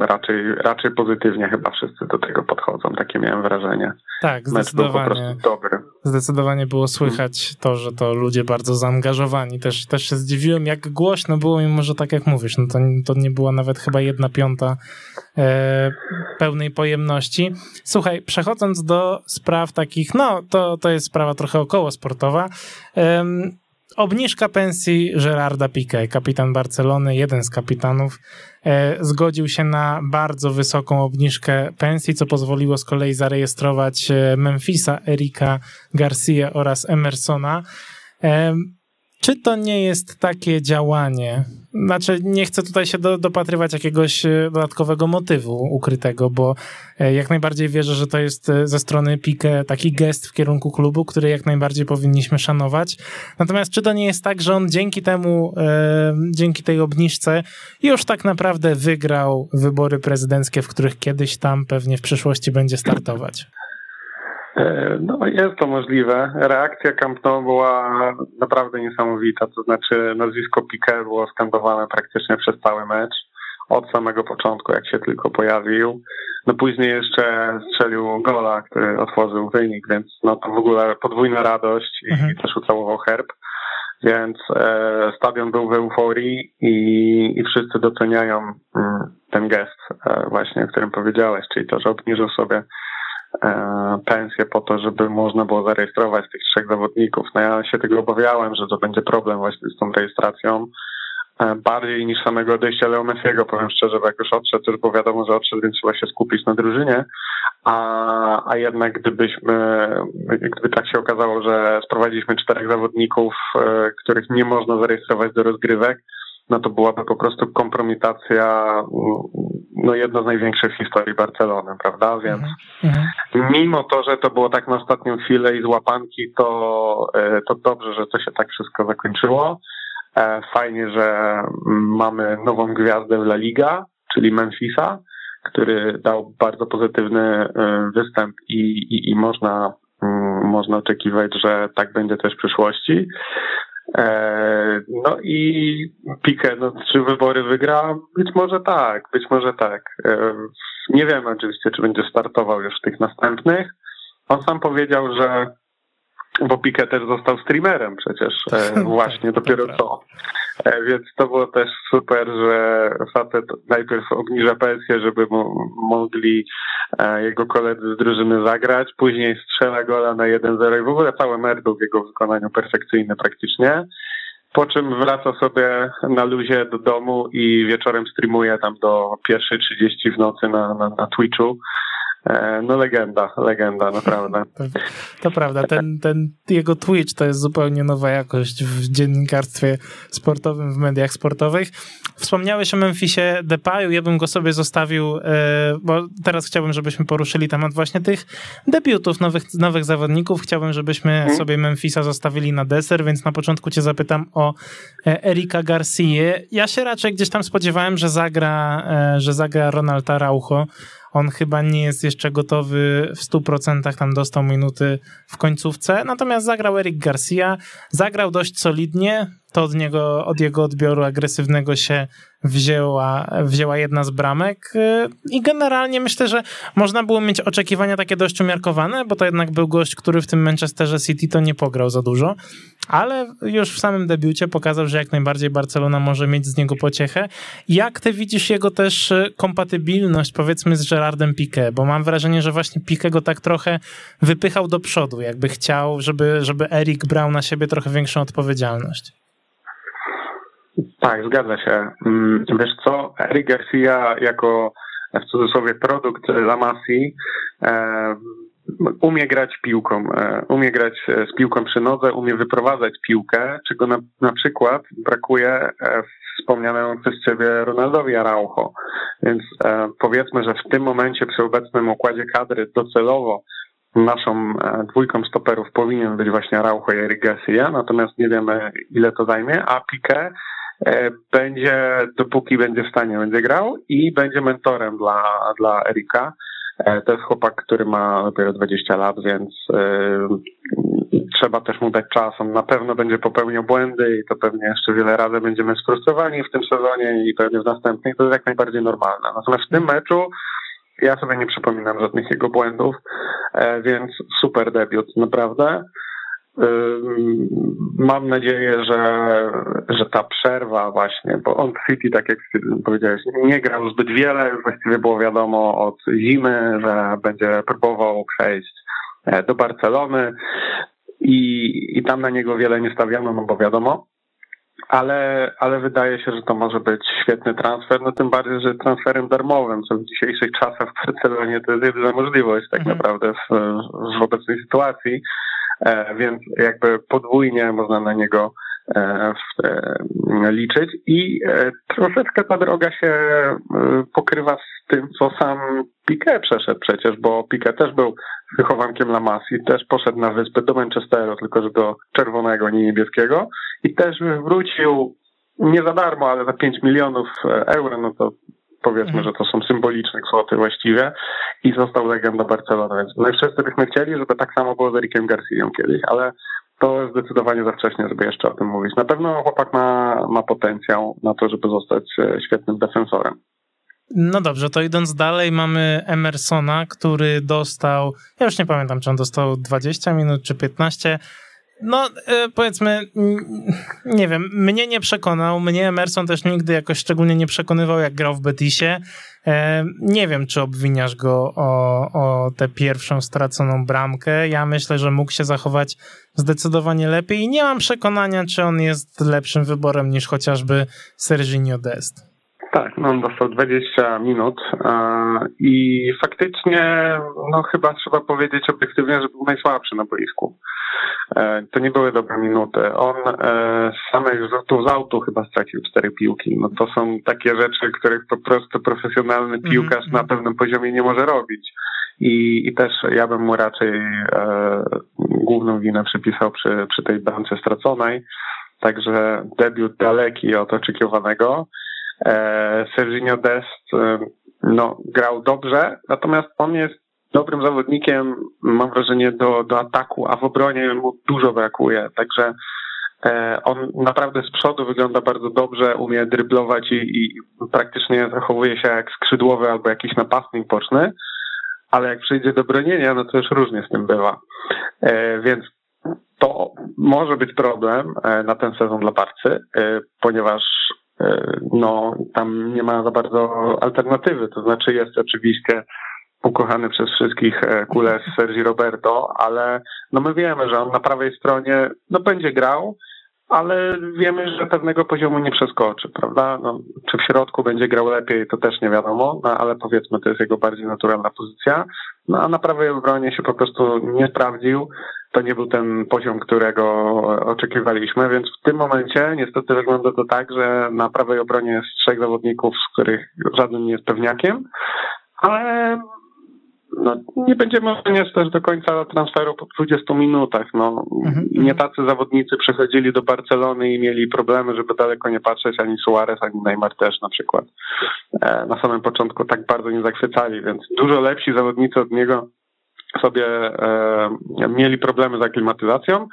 raczej, raczej pozytywnie chyba wszyscy do tego podchodzą. Takie miałem wrażenie. Tak, zdecydowanie. dobry. Zdecydowanie było słychać to, że to ludzie bardzo zaangażowani. Też, też się zdziwiłem, jak głośno było, mimo że tak jak mówisz, no to, to nie była nawet chyba jedna piąta e, pełnej pojemności. Słuchaj, przechodząc do spraw takich, no to, to jest sprawa trochę około sportowa. E, obniżka pensji Gerarda Piqué, kapitan Barcelony, jeden z kapitanów, e, zgodził się na bardzo wysoką obniżkę pensji, co pozwoliło z kolei zarejestrować e, Memphisa, Erika Garcia oraz Emersona. Czy to nie jest takie działanie? Znaczy, nie chcę tutaj się do, dopatrywać jakiegoś e, dodatkowego motywu ukrytego, bo e, jak najbardziej wierzę, że to jest e, ze strony Pique taki gest w kierunku klubu, który jak najbardziej powinniśmy szanować. Natomiast czy to nie jest tak, że on dzięki temu, e, dzięki tej obniżce już tak naprawdę wygrał wybory prezydenckie, w których kiedyś tam pewnie w przyszłości będzie startować? E, no, jest to możliwe. Reakcja Camp Nou była naprawdę niesamowita. To znaczy, nazwisko Piqué było skandowane praktycznie przez cały mecz. Od samego początku, jak się tylko pojawił. No później jeszcze strzelił gola, który otworzył wynik, więc no to w ogóle podwójna radość i mhm. też ucałował herb. Więc e, stadion był w euforii i, i wszyscy doceniają mm, ten gest e, właśnie, o którym powiedziałeś, czyli to, że obniżył sobie pensję po to, żeby można było zarejestrować tych trzech zawodników. No ja się tego obawiałem, że to będzie problem właśnie z tą rejestracją. E, bardziej niż samego odejścia Leo Messiego, powiem szczerze, bo jak już odszedł, to już było wiadomo, że odszedł, więc trzeba się skupić na drużynie. A, a jednak gdybyśmy, gdyby tak się okazało, że sprowadziliśmy czterech zawodników, e, których nie można zarejestrować do rozgrywek, no to byłaby po prostu kompromitacja, no jedna z największych w historii Barcelony, prawda? Więc mhm. mhm. mimo to, że to było tak na ostatnią chwilę i z łapanki, to, e, to dobrze, że to się tak wszystko zakończyło. E, fajnie, że mamy nową gwiazdę w La Liga, czyli Memphisa, który dał bardzo pozytywny e, występ i, i, i można, mm, można oczekiwać, że tak będzie też w przyszłości. E, no i Piqué, no, czy wybory wygra? Być może tak, być może tak. E, nie wiem oczywiście, czy będzie startował już w tych następnych. On sam powiedział, że bo Piqué też został streamerem przecież e, właśnie dopiero co. E, więc to było też super, że facet najpierw obniża pensję, żeby mogli e, jego koledzy z drużyny zagrać, później strzela gola na 1-0 i w ogóle cały mecz był w jego wykonaniu perfekcyjny praktycznie. Po czym wraca sobie na luzie do domu i wieczorem streamuje tam do pierwszej 30 w nocy na, na, na Twitchu. E, no legenda, legenda, naprawdę. To, to, prawda, ten, ten jego Twitch to jest zupełnie nowa jakość w dziennikarstwie sportowym, w mediach sportowych. Wspomniałeś o Memphisie Depayu, ja bym go sobie zostawił, e, bo teraz chciałbym, żebyśmy poruszyli temat właśnie tych debiutów nowych, nowych zawodników. Chciałbym, żebyśmy hmm. sobie Memphisa zostawili na deser, więc na początku cię zapytam o e, Erika Garcia. Ja się raczej gdzieś tam spodziewałem, że zagra, że zagra Ronald Araujo, on chyba nie jest jeszcze gotowy w 100%, tam dostał minuty w końcówce. Natomiast zagrał Eric Garcia, zagrał dość solidnie. To od niego, od jego odbioru agresywnego się wzięła, wzięła jedna z bramek i generalnie myślę, że można było mieć oczekiwania takie dość umiarkowane, bo to jednak był gość, który w tym Manchesterze City to nie pograł za dużo, ale już w samym debiucie pokazał, że jak najbardziej Barcelona może mieć z niego pociechę. Jak ty widzisz jego też kompatybilność powiedzmy z Gerardem Piqué, bo mam wrażenie, że właśnie Piqué go tak trochę wypychał do przodu, jakby chciał, żeby, żeby Erik brał na siebie trochę większą odpowiedzialność. Tak, zgadza się. Mm, wiesz co, Eric Garcia jako w cudzysłowie produkt La Masi e, umie grać piłką, e, umie grać e, z piłką przy nodze, umie wyprowadzać piłkę, czego na, na przykład brakuje wspomnianemu przez ciebie Ronaldowi Araujo. Więc powiedzmy, że w tym momencie przy obecnym układzie kadry docelowo naszą dwójką stoperów powinien być właśnie Araujo i Eric Garcia, natomiast nie wiemy ile to zajmie, a Piqué będzie, dopóki będzie w stanie, będzie grał i będzie mentorem dla, dla Erika. E, to jest chłopak, który ma dopiero 20 lat, więc trzeba też mu dać czas. On na pewno będzie popełniał błędy i to pewnie jeszcze wiele razy będziemy sfrustrowani w tym sezonie i pewnie w następnych. To jest jak najbardziej normalne. Natomiast w tym meczu ja sobie nie przypominam żadnych jego błędów, więc super debiut, naprawdę. Mam nadzieję, że, że ta przerwa właśnie, bo on City, tak jak powiedziałeś, nie grał zbyt wiele, już właściwie było wiadomo od zimy, że będzie próbował przejść e, do Barcelony i, i tam na niego wiele nie stawiano, no bo wiadomo, ale, ale wydaje się, że to może być świetny transfer, no tym bardziej, że transferem darmowym, co w dzisiejszych czasach w Barcelonie to jest jedyna możliwość tak mhm. naprawdę w, w obecnej sytuacji. E, więc jakby podwójnie można na niego e, e, liczyć. I troszeczkę ta droga się pokrywa z tym, co sam Piquet przeszedł przecież, bo Piquet też był wychowankiem La Masi, też poszedł na wyspy do Manchesteru, tylko że do czerwonego, nie niebieskiego. I też wrócił nie za darmo, ale za 5 milionów euro, no to powiedzmy, mhm. że to są symboliczne kwoty właściwie i został legendą Barcelony, więc my wszyscy byśmy chcieli, żeby tak samo było z Erikiem Garcją kiedyś, ale to zdecydowanie za wcześnie, żeby jeszcze o tym mówić. Na pewno chłopak ma, ma potencjał na to, żeby zostać e, świetnym defensorem. No dobrze, to idąc dalej, mamy Emersona, który dostał, ja już nie pamiętam, czy on dostał 20 minut czy 15 no, e, powiedzmy, nie wiem, mnie nie przekonał, mnie Emerson też nigdy jakoś szczególnie nie przekonywał, jak grał w Betisie. E, nie wiem, czy obwiniasz go o, o tę pierwszą straconą bramkę. Ja myślę, że mógł się zachować zdecydowanie lepiej i nie mam przekonania, czy on jest lepszym wyborem niż chociażby Serginio Dest. Tak, no on dostał 20 minut i faktycznie, no chyba trzeba powiedzieć obiektywnie, że był najsłabszy na boisku. E, to nie były dobre minuty. On e, z samych rzutów z autu chyba stracił cztery piłki. No to są takie rzeczy, których po prostu profesjonalny mhm, piłkarz na pewnym poziomie nie może robić. I, i też ja bym mu raczej e, główną winę przypisał przy, przy tej bramce straconej. Także debiut daleki od oczekiwanego. E, Serginio Dest e, no, grał dobrze, natomiast on jest dobrym zawodnikiem, mam wrażenie, do, do ataku, a w obronie mu dużo brakuje. Także e, on naprawdę z przodu wygląda bardzo dobrze, umie dryblować i, i praktycznie zachowuje się jak skrzydłowy albo jakiś napastnik boczny, ale jak przyjdzie do bronienia, no to już różnie z tym bywa. Więc to może być problem na ten sezon dla Barcy, ponieważ no tam nie ma za bardzo alternatywy. To znaczy jest oczywiście ukochany przez wszystkich e, Kules Sergi Roberto, ale no my wiemy, że on na prawej stronie no będzie grał, ale wiemy, że pewnego poziomu nie przeskoczy, prawda? No, czy w środku będzie grał lepiej, to też nie wiadomo, no, ale powiedzmy, to jest jego bardziej naturalna pozycja. No a na prawej obronie się po prostu nie sprawdził. To nie był ten poziom, którego oczekiwaliśmy, więc w tym momencie niestety wygląda to tak, że na prawej obronie jest trzech zawodników, z których żaden nie jest pewniakiem, ale no, nie będziemy oceniać też do końca transferu po 20 minutach. No, mhm. Nie tacy zawodnicy przechodzili do Barcelony i mieli problemy, żeby daleko nie patrzeć, ani Suarez, ani Neymar też na przykład. E, na samym początku tak bardzo nie zachwycali, więc dużo lepsi zawodnicy od niego sobie e, mieli problemy z aklimatyzacją.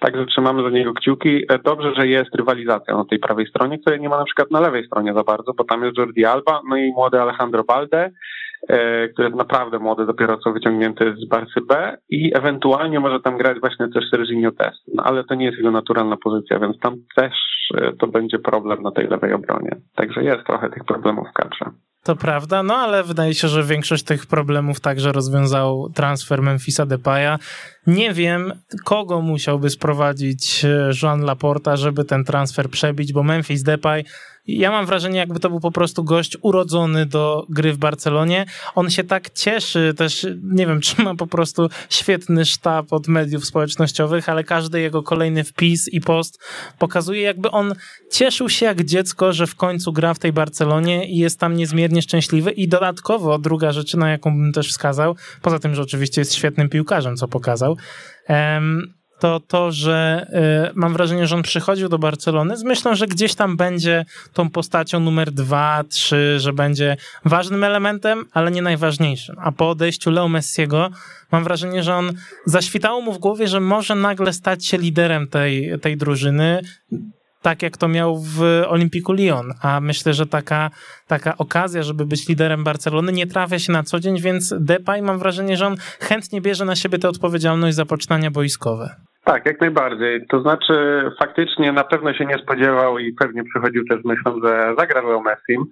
Także trzymamy za niego kciuki. E, dobrze, że jest rywalizacja na tej prawej stronie, której nie ma na przykład na lewej stronie za bardzo, bo tam jest Jordi Alba, no i młody Alejandro Balde, e, który jest naprawdę młody, dopiero co wyciągnięty z Barcy B i ewentualnie może tam grać właśnie też Serginio Test, no ale to nie jest jego naturalna pozycja, więc tam też e, to będzie problem na tej lewej obronie. Także jest trochę tych problemów w kadrze. To prawda, no ale wydaje się, że większość tych problemów także rozwiązał transfer Memphisa Depaya. Nie wiem, kogo musiałby sprowadzić e, Joan Laporta, żeby ten transfer przebić, bo Memphis Depay ja mam wrażenie, jakby to był po prostu gość urodzony do gry w Barcelonie. On się tak cieszy, też nie wiem, czy ma po prostu świetny sztab od mediów społecznościowych, ale każdy jego kolejny wpis i post pokazuje, jakby on cieszył się jak dziecko, że w końcu gra w tej Barcelonie i jest tam niezmiernie szczęśliwy. I dodatkowo druga rzecz, na jaką bym też wskazał, poza tym, że oczywiście jest świetnym piłkarzem, co pokazał, um, to to, że y, mam wrażenie, że on przychodził do Barcelony z myślą, że gdzieś tam będzie tą postacią numer dwa, trzy, że będzie ważnym elementem, ale nie najważniejszym. A po odejściu Leo Messiego mam wrażenie, że on zaświtało mu w głowie, że może nagle stać się liderem tej, tej drużyny tak jak to miał w Olimpiku Lyon, a myślę, że taka, taka okazja, żeby być liderem Barcelony nie trafia się na co dzień, więc Depay mam wrażenie, że on chętnie bierze na siebie tę odpowiedzialność za poczynania boiskowe. Tak, jak najbardziej. To znaczy faktycznie na pewno się nie spodziewał i pewnie przychodził też myślą, że zagra Leo Messim,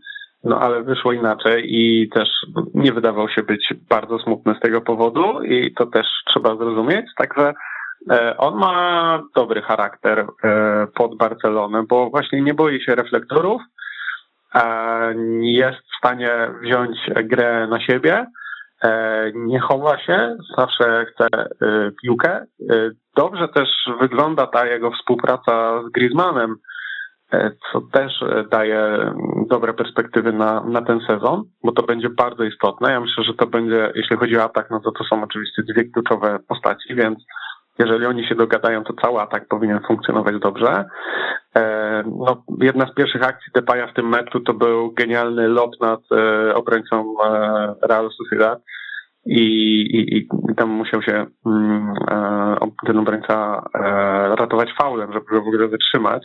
no ale wyszło inaczej i też nie wydawał się być bardzo smutny z tego powodu i to też trzeba zrozumieć, także on ma dobry charakter e, pod Barcelonę, bo właśnie nie boi się reflektorów, jest w stanie wziąć grę na siebie, e, nie chowa się, zawsze chce piłkę. Dobrze też wygląda ta jego współpraca z Griezmannem, co też daje dobre perspektywy na, na ten sezon, bo to będzie bardzo istotne. Ja myślę, że to będzie, jeśli chodzi o atak, no to to są oczywiście dwie kluczowe postaci, więc jeżeli oni się dogadają, to cały atak powinien funkcjonować dobrze. E, no, jedna z pierwszych akcji Depaya w tym meczu to był genialny lot nad e, obrońcą e, Real Sociedad i, i, i tam musiał się mm, ten obrońca ratować faulem, żeby go w ogóle wytrzymać.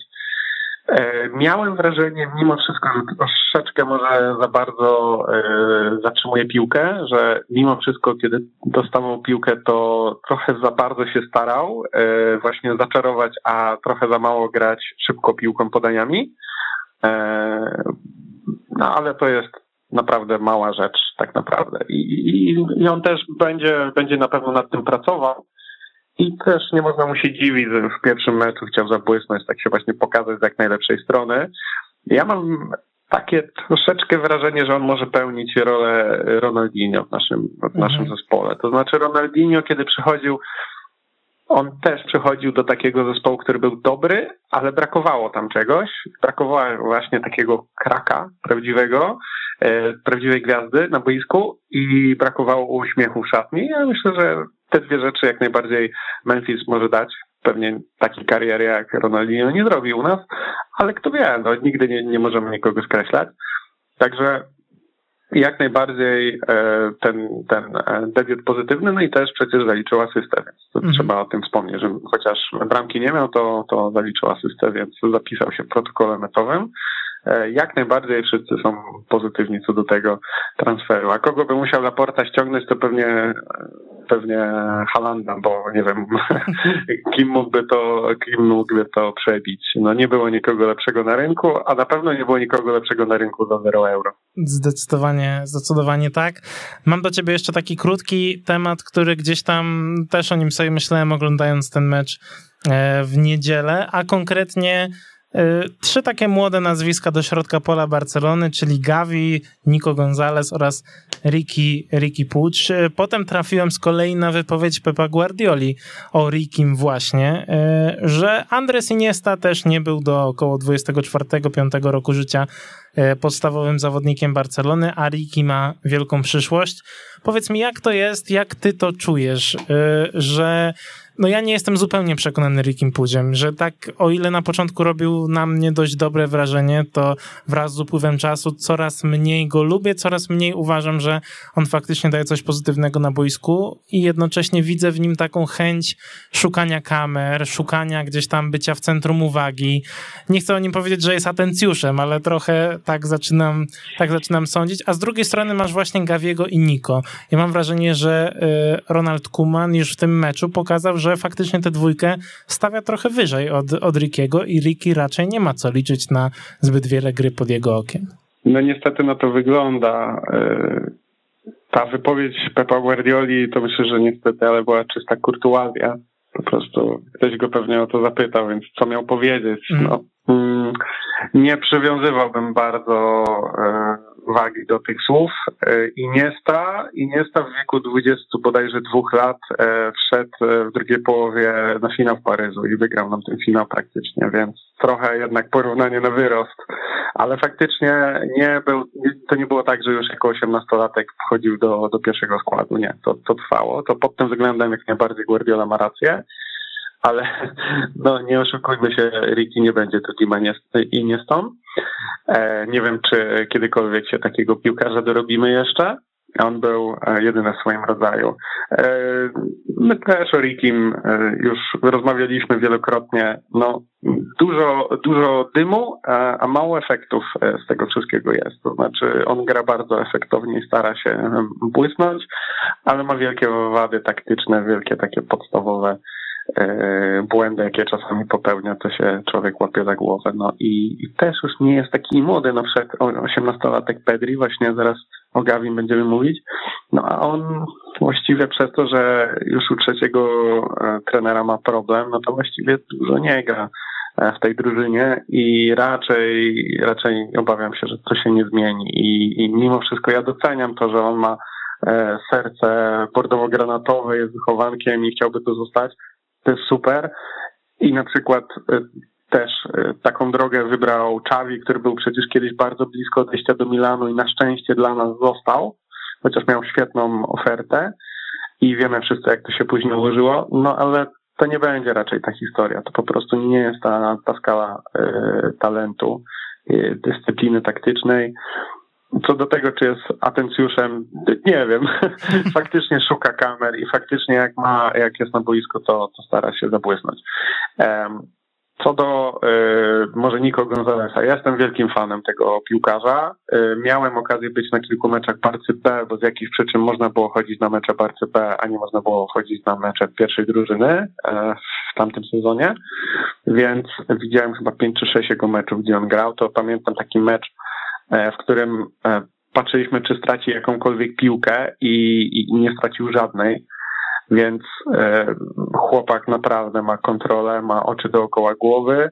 E, miałem wrażenie, mimo wszystko, że troszeczkę może za bardzo e, zatrzymuje piłkę, że mimo wszystko, kiedy dostawał piłkę, to trochę za bardzo się starał e, właśnie zaczarować, a trochę za mało grać szybko piłką podaniami. No ale to jest naprawdę mała rzecz, tak naprawdę. I, i, i on też będzie, będzie na pewno nad tym pracował. I też nie można mu się dziwić, że w pierwszym meczu chciał zabłysnąć, tak się właśnie pokazać z jak najlepszej strony. Ja mam takie troszeczkę wrażenie, że on może pełnić rolę Ronaldinho w naszym, w naszym mhm. zespole. To znaczy Ronaldinho, kiedy przychodził, on też przychodził do takiego zespołu, który był dobry, ale brakowało tam czegoś. Brakowało właśnie takiego kraka prawdziwego, e, prawdziwej gwiazdy na boisku i brakowało uśmiechu w szatni. Ja myślę, że te dwie rzeczy jak najbardziej Memphis może dać. Pewnie takiej kariery jak Ronaldinho nie zrobi u nas, ale kto wie, no, nigdy nie, nie możemy nikogo skreślać. Także jak najbardziej e, ten, ten e, debiut pozytywny, no i też przecież zaliczył asystę, więc mhm. trzeba o tym wspomnieć, że chociaż bramki nie miał, to, to zaliczył asystę, więc zapisał się w protokole meczowym. E, jak najbardziej wszyscy są pozytywni co do tego transferu. A kogo by musiał Laporta ściągnąć, to pewnie pewnie Halanda, bo nie wiem, kim mógłby to, kim mógłby to przebić. No nie było nikogo lepszego na rynku, a na pewno nie było nikogo lepszego na rynku za 0 euro. Zdecydowanie, zdecydowanie tak. Mam do ciebie jeszcze taki krótki temat, który gdzieś tam też o nim sobie myślałem oglądając ten mecz e, w niedzielę, a konkretnie trzy takie młode nazwiska do środka pola Barcelony, czyli Gavi, Nico Gonzalez oraz Ricky, Ricky Pucz. E, potem trafiłem z kolei na wypowiedź Pepa Guardioli o Rikim właśnie, e, że Andres Iniesta też nie był do około 24-5 roku życia podstawowym zawodnikiem Barcelony, a Ricky ma wielką przyszłość. Powiedz mi, jak to jest, jak ty to czujesz, że no ja nie jestem zupełnie przekonany Rickiem Pudziem, że tak o ile na początku robił na mnie dość dobre wrażenie, to wraz z upływem czasu coraz mniej go lubię, coraz mniej uważam, że on faktycznie daje coś pozytywnego na boisku i jednocześnie widzę w nim taką chęć szukania kamer, szukania gdzieś tam bycia w centrum uwagi. Nie chcę o nim powiedzieć, że jest atencjuszem, ale trochę tak zaczynam, tak zaczynam sądzić, a z drugiej strony masz właśnie Gawiego i Niko. Ja mam wrażenie, że y, Ronald Kuman już w tym meczu pokazał, że że faktycznie tę dwójkę stawia trochę wyżej od, od Rickiego i Ricky raczej nie ma co liczyć na zbyt wiele gry pod jego okiem. No niestety na to wygląda. E, ta wypowiedź Pepa Guardioli to myślę, że niestety, ale była czysta kurtuazja. Po prostu ktoś go pewnie o to zapytał, więc co miał powiedzieć? No, mm, nie przywiązywałbym bardzo e, wagi do tych słów. E, Iniesta, Iniesta w wieku 20 bodajże dwóch lat e, wszedł e, w drugiej połowie na finał w Paryżu i wygrał nam ten finał praktycznie, więc trochę jednak porównanie na wyrost, ale faktycznie nie był, to nie było tak, że już jako 18-latek wchodził do, do pierwszego składu, nie, to, to trwało, to pod tym względem jak najbardziej Guardiola ma rację. Ale no nie oszukujmy się, Ricky nie będzie drugim Iniestą. E, nie wiem, czy kiedykolwiek się takiego piłkarza dorobimy jeszcze. On był e, jedyny w swoim rodzaju. E, my też o Rikim już rozmawialiśmy wielokrotnie. No, dużo, dużo dymu, a mało efektów z tego wszystkiego jest. To znaczy, on gra bardzo efektownie i stara się błysnąć, ale ma wielkie wady taktyczne, wielkie takie podstawowe błędy, jakie czasami popełnia, to się człowiek łapie za głowę. No i, i też już nie jest taki młody, no przed 18-latek Pedri, właśnie zaraz o Gawin będziemy mówić. No a on właściwie przez to, że już u trzeciego e, trenera ma problem, no to właściwie dużo nie gra e, w tej drużynie i raczej, raczej obawiam się, że to się nie zmieni i, i mimo wszystko ja doceniam to, że on ma serce bordowo-granatowe, jest wychowankiem i chciałby tu zostać, to jest super. I na przykład e, też e, taką drogę wybrał Czawi, który był przecież kiedyś bardzo blisko odejścia do Milanu i na szczęście dla nas został, chociaż miał świetną ofertę i wiemy wszyscy, jak to się później ułożyło, no ale to nie będzie raczej ta historia. To po prostu nie jest ta, ta skala y, talentu, y, dyscypliny taktycznej. Co do tego, czy jest atencjuszem, nie wiem. faktycznie szuka kamer i faktycznie jak ma, jak jest na boisku, to, to stara się zabłysnąć. Co do y, może Nico Gonzalesa, ja jestem wielkim fanem tego piłkarza. Y, miałem okazję być na kilku meczach Barcy B, bo z jakichś przyczyn można było chodzić na mecze Barcy B, a nie można było chodzić na mecze pierwszej drużyny y, w tamtym sezonie, więc widziałem chyba 5 czy 6 jego meczów, gdzie on grał. To pamiętam taki mecz w którym e, patrzyliśmy, czy straci jakąkolwiek piłkę i, i nie stracił żadnej. Więc e, chłopak naprawdę ma kontrolę, ma oczy dookoła głowy.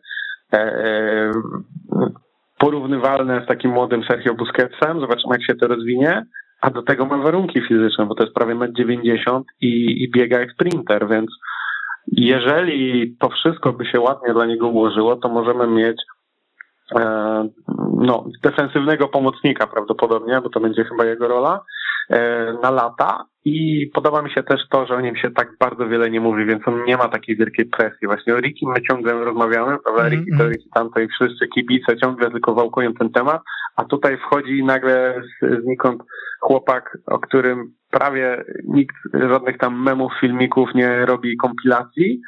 Porównywalne z takim młodym Sergio Busquetsem. Zobaczymy, jak się to rozwinie. A do tego ma warunki fizyczne, bo to jest prawie 1,90 m i, i biega jak sprinter, więc jeżeli to wszystko by się ładnie dla niego ułożyło, to możemy mieć E, no, defensywnego pomocnika prawdopodobnie, bo to będzie chyba jego rola, e, na lata i podoba mi się też to, że o nim się tak bardzo wiele nie mówi, więc on nie ma takiej wielkiej presji. Właśnie o Riki my ciągle rozmawiamy, prawda, -hmm. Riki to mhm. Riki tamto i wszyscy kibice ciągle tylko wałkują ten temat, a tutaj wchodzi nagle znikąd chłopak, o którym prawie nikt żadnych tam memów, filmików nie robi kompilacji,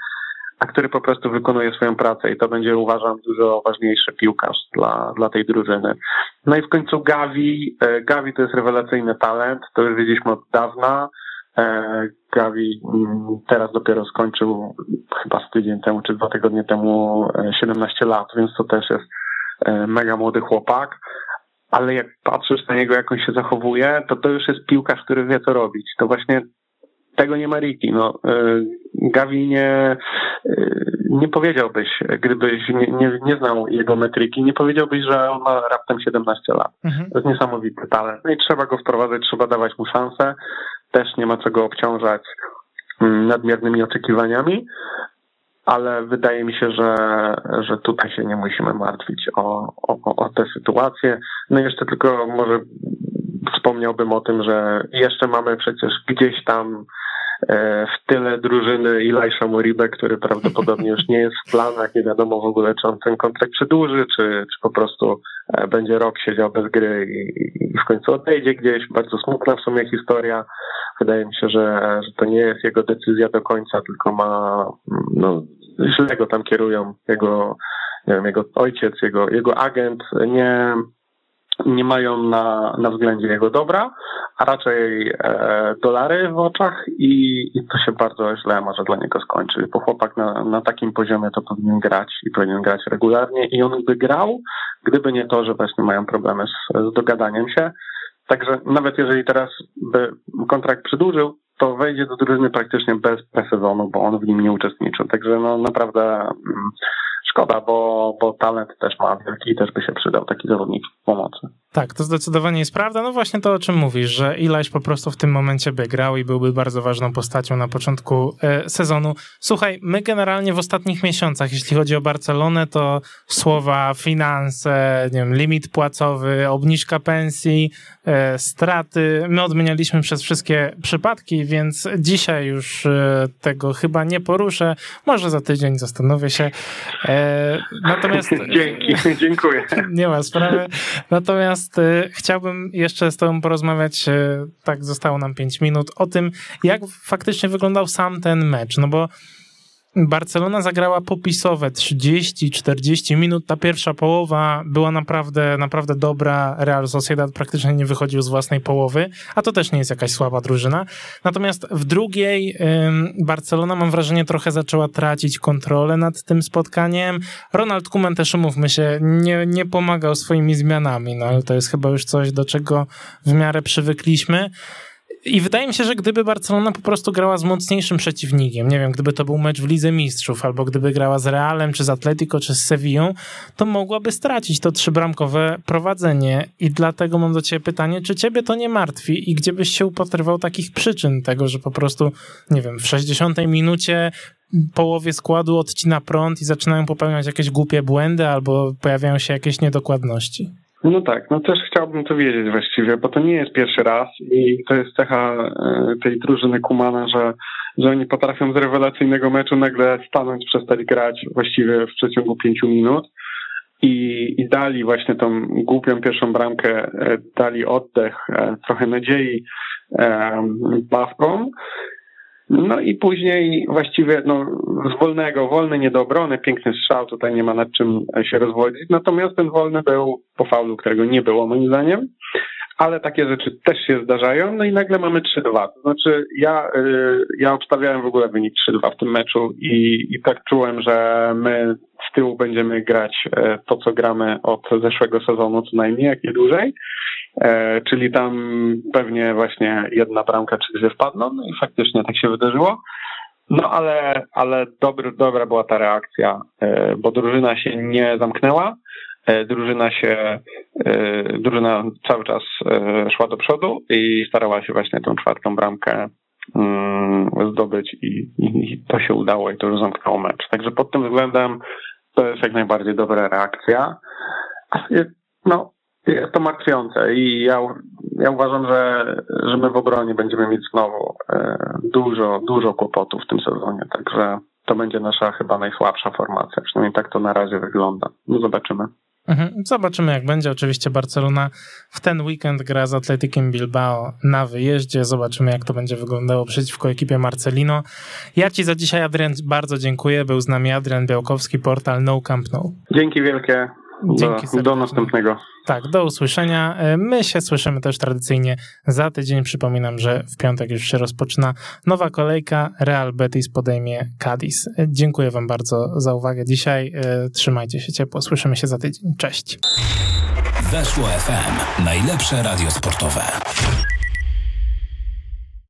a który po prostu wykonuje swoją pracę i to będzie uważam dużo ważniejszy piłkarz dla, dla tej drużyny. No i w końcu Gavi. E, Gavi to jest rewelacyjny talent, to już wiedzieliśmy od dawna. E, Gavi mm, teraz dopiero skończył chyba z tydzień temu czy dwa tygodnie temu 17 e, lat, więc to też jest mega młody chłopak. Ale jak patrzysz na niego, jak on się zachowuje, to to już jest piłkarz, który wie co robić. To właśnie tego nie ma Riki. No, Gavi nie, nie powiedziałbyś, gdybyś nie, nie, nie, znał jego metryki, nie powiedziałbyś, że on ma raptem 17 lat. Mhm. To jest niesamowity talent. No i trzeba go wprowadzać, trzeba dawać mu szansę. Też nie ma co go obciążać mm, nadmiernymi oczekiwaniami, ale wydaje mi się, że, że tutaj się nie musimy martwić o, o, o tę sytuację. No i jeszcze tylko może wspomniałbym o tym, że jeszcze mamy przecież gdzieś tam E, w tyle drużyny Elisha Moribe, który prawdopodobnie już nie jest w planach, nie wiadomo w ogóle, czy on ten kontrakt przedłuży, czy, czy po prostu e, będzie rok siedział bez gry i, i w końcu odejdzie gdzieś. Bardzo smutna w sumie historia. Wydaje mi się, że, że to nie jest jego decyzja do końca, tylko ma, no, źle go tam kierują. Jego, nie wiem, jego ojciec, jego, jego agent nie, nie mają na, na względzie jego dobra, a raczej e, dolary w oczach i, i to się bardzo źle może dla niego skończyć, bo chłopak na, na takim poziomie to powinien grać i powinien grać regularnie i on by grał, gdyby nie to, że właśnie mają problemy z, z dogadaniem się. Także nawet jeżeli teraz by kontrakt przedłużył, to wejdzie do drużyny praktycznie bez presezonu, bo on w nim nie uczestniczył. Także no naprawdę mm, szkoda, bo, bo talent też ma wielki i też by się przydał taki zawodnik w pomocy. Tak, to zdecydowanie jest prawda. No właśnie to, o czym mówisz, że Eliś po prostu w tym momencie by grał i byłby bardzo ważną postacią na początku e, sezonu. Słuchaj, my generalnie w ostatnich miesiącach, jeśli chodzi o Barcelonę, to słowa finanse, nie wiem, limit płacowy, obniżka pensji, e, straty, my odmienialiśmy przez wszystkie przypadki, więc dzisiaj już e, tego chyba nie poruszę. Może za tydzień zastanowię się. E, natomiast... Dzięki, dziękuję. Nie ma sprawy. Natomiast y, chciałbym jeszcze z Tobą porozmawiać, y, tak zostało nam 5 minut, o tym, jak faktycznie wyglądał sam ten mecz. No bo Barcelona zagrała popisowe 30-40 minut. Ta pierwsza połowa była naprawdę, naprawdę dobra. Real Sociedad praktycznie nie wychodził z własnej połowy, a to też nie jest jakaś słaba drużyna. Natomiast w drugiej Barcelona, mam wrażenie, trochę zaczęła tracić kontrolę nad tym spotkaniem. Ronald Koeman też, umówmy się, nie, nie pomagał swoimi zmianami, no ale to jest chyba już coś, do czego w miarę przywykliśmy. I wydaje mi się, że gdyby Barcelona po prostu grała z mocniejszym przeciwnikiem, nie wiem, gdyby to był mecz w Lidze Mistrzów, albo gdyby grała z Realem, czy z Atletico, czy z Sevillą, to mogłaby stracić to trzybramkowe prowadzenie. I dlatego mam do ciebie pytanie, czy ciebie to nie martwi i gdzie byś się upatrywał takich przyczyn tego, że po prostu, nie wiem, w 60 minucie połowie składu odcina prąd i zaczynają popełniać jakieś głupie błędy albo pojawiają się jakieś niedokładności? No tak, no też chciałbym to wiedzieć właściwie, bo to nie jest pierwszy raz i to jest cecha e, tej drużyny Kumana, że, że oni potrafią z rewelacyjnego meczu nagle stanąć, przestać grać właściwie w przeciągu pięciu minut i, i dali właśnie tą głupią pierwszą bramkę, e, dali oddech, e, trochę nadziei bawkom no i później właściwie no, z wolnego, wolny nie do obrony, piękny strzał, tutaj nie ma nad czym się rozwodzić. Natomiast ten wolny był po faulu, którego nie było moim zdaniem, ale takie rzeczy też się zdarzają. No i nagle mamy 3-2. To znaczy ja, y, ja obstawiałem w ogóle wynik 3-2 w tym meczu i, i tak czułem, że my z tyłu będziemy grać e, to, co gramy od zeszłego sezonu co najmniej, jak nie dłużej. E, czyli tam pewnie właśnie jedna bramka czy dwie wpadną, no i faktycznie tak się wydarzyło. No ale, ale dobry, dobra była ta reakcja, e, bo drużyna się nie zamknęła, drużyna się, drużyna cały czas szła do przodu i starała się właśnie tą czwartą bramkę mm, zdobyć i, i to się udało i to już zamknęło mecz. Także pod tym względem to jest jak najbardziej dobra reakcja. No, jest to martwiące i ja, ja uważam, że, że my w obronie będziemy mieć znowu e, dużo, dużo kłopotów w tym sezonie, także to będzie nasza chyba najsłabsza formacja, przynajmniej tak to na razie wygląda. No zobaczymy. Mhm. Zobaczymy, jak będzie. Oczywiście Barcelona w ten weekend gra z Atletikiem Bilbao na wyjeździe. Zobaczymy, jak to będzie wyglądało przeciwko ekipie Marcelino. Ja Ci za dzisiaj, Adrian, bardzo dziękuję. Był z nami Adrian Białkowski, portal No Camp No. Dzięki wielkie. Dzięki do, do następnego. Tak, do usłyszenia. E, my się słyszymy też tradycyjnie za tydzień. Przypominam, że w piątek już się rozpoczyna nowa kolejka. Real Betis podejmie Cadiz. E, dziękuję Wam bardzo za uwagę dzisiaj. E, trzymajcie się ciepło. Słyszymy się za tydzień. Cześć. Weszło FM. Najlepsze radio sportowe.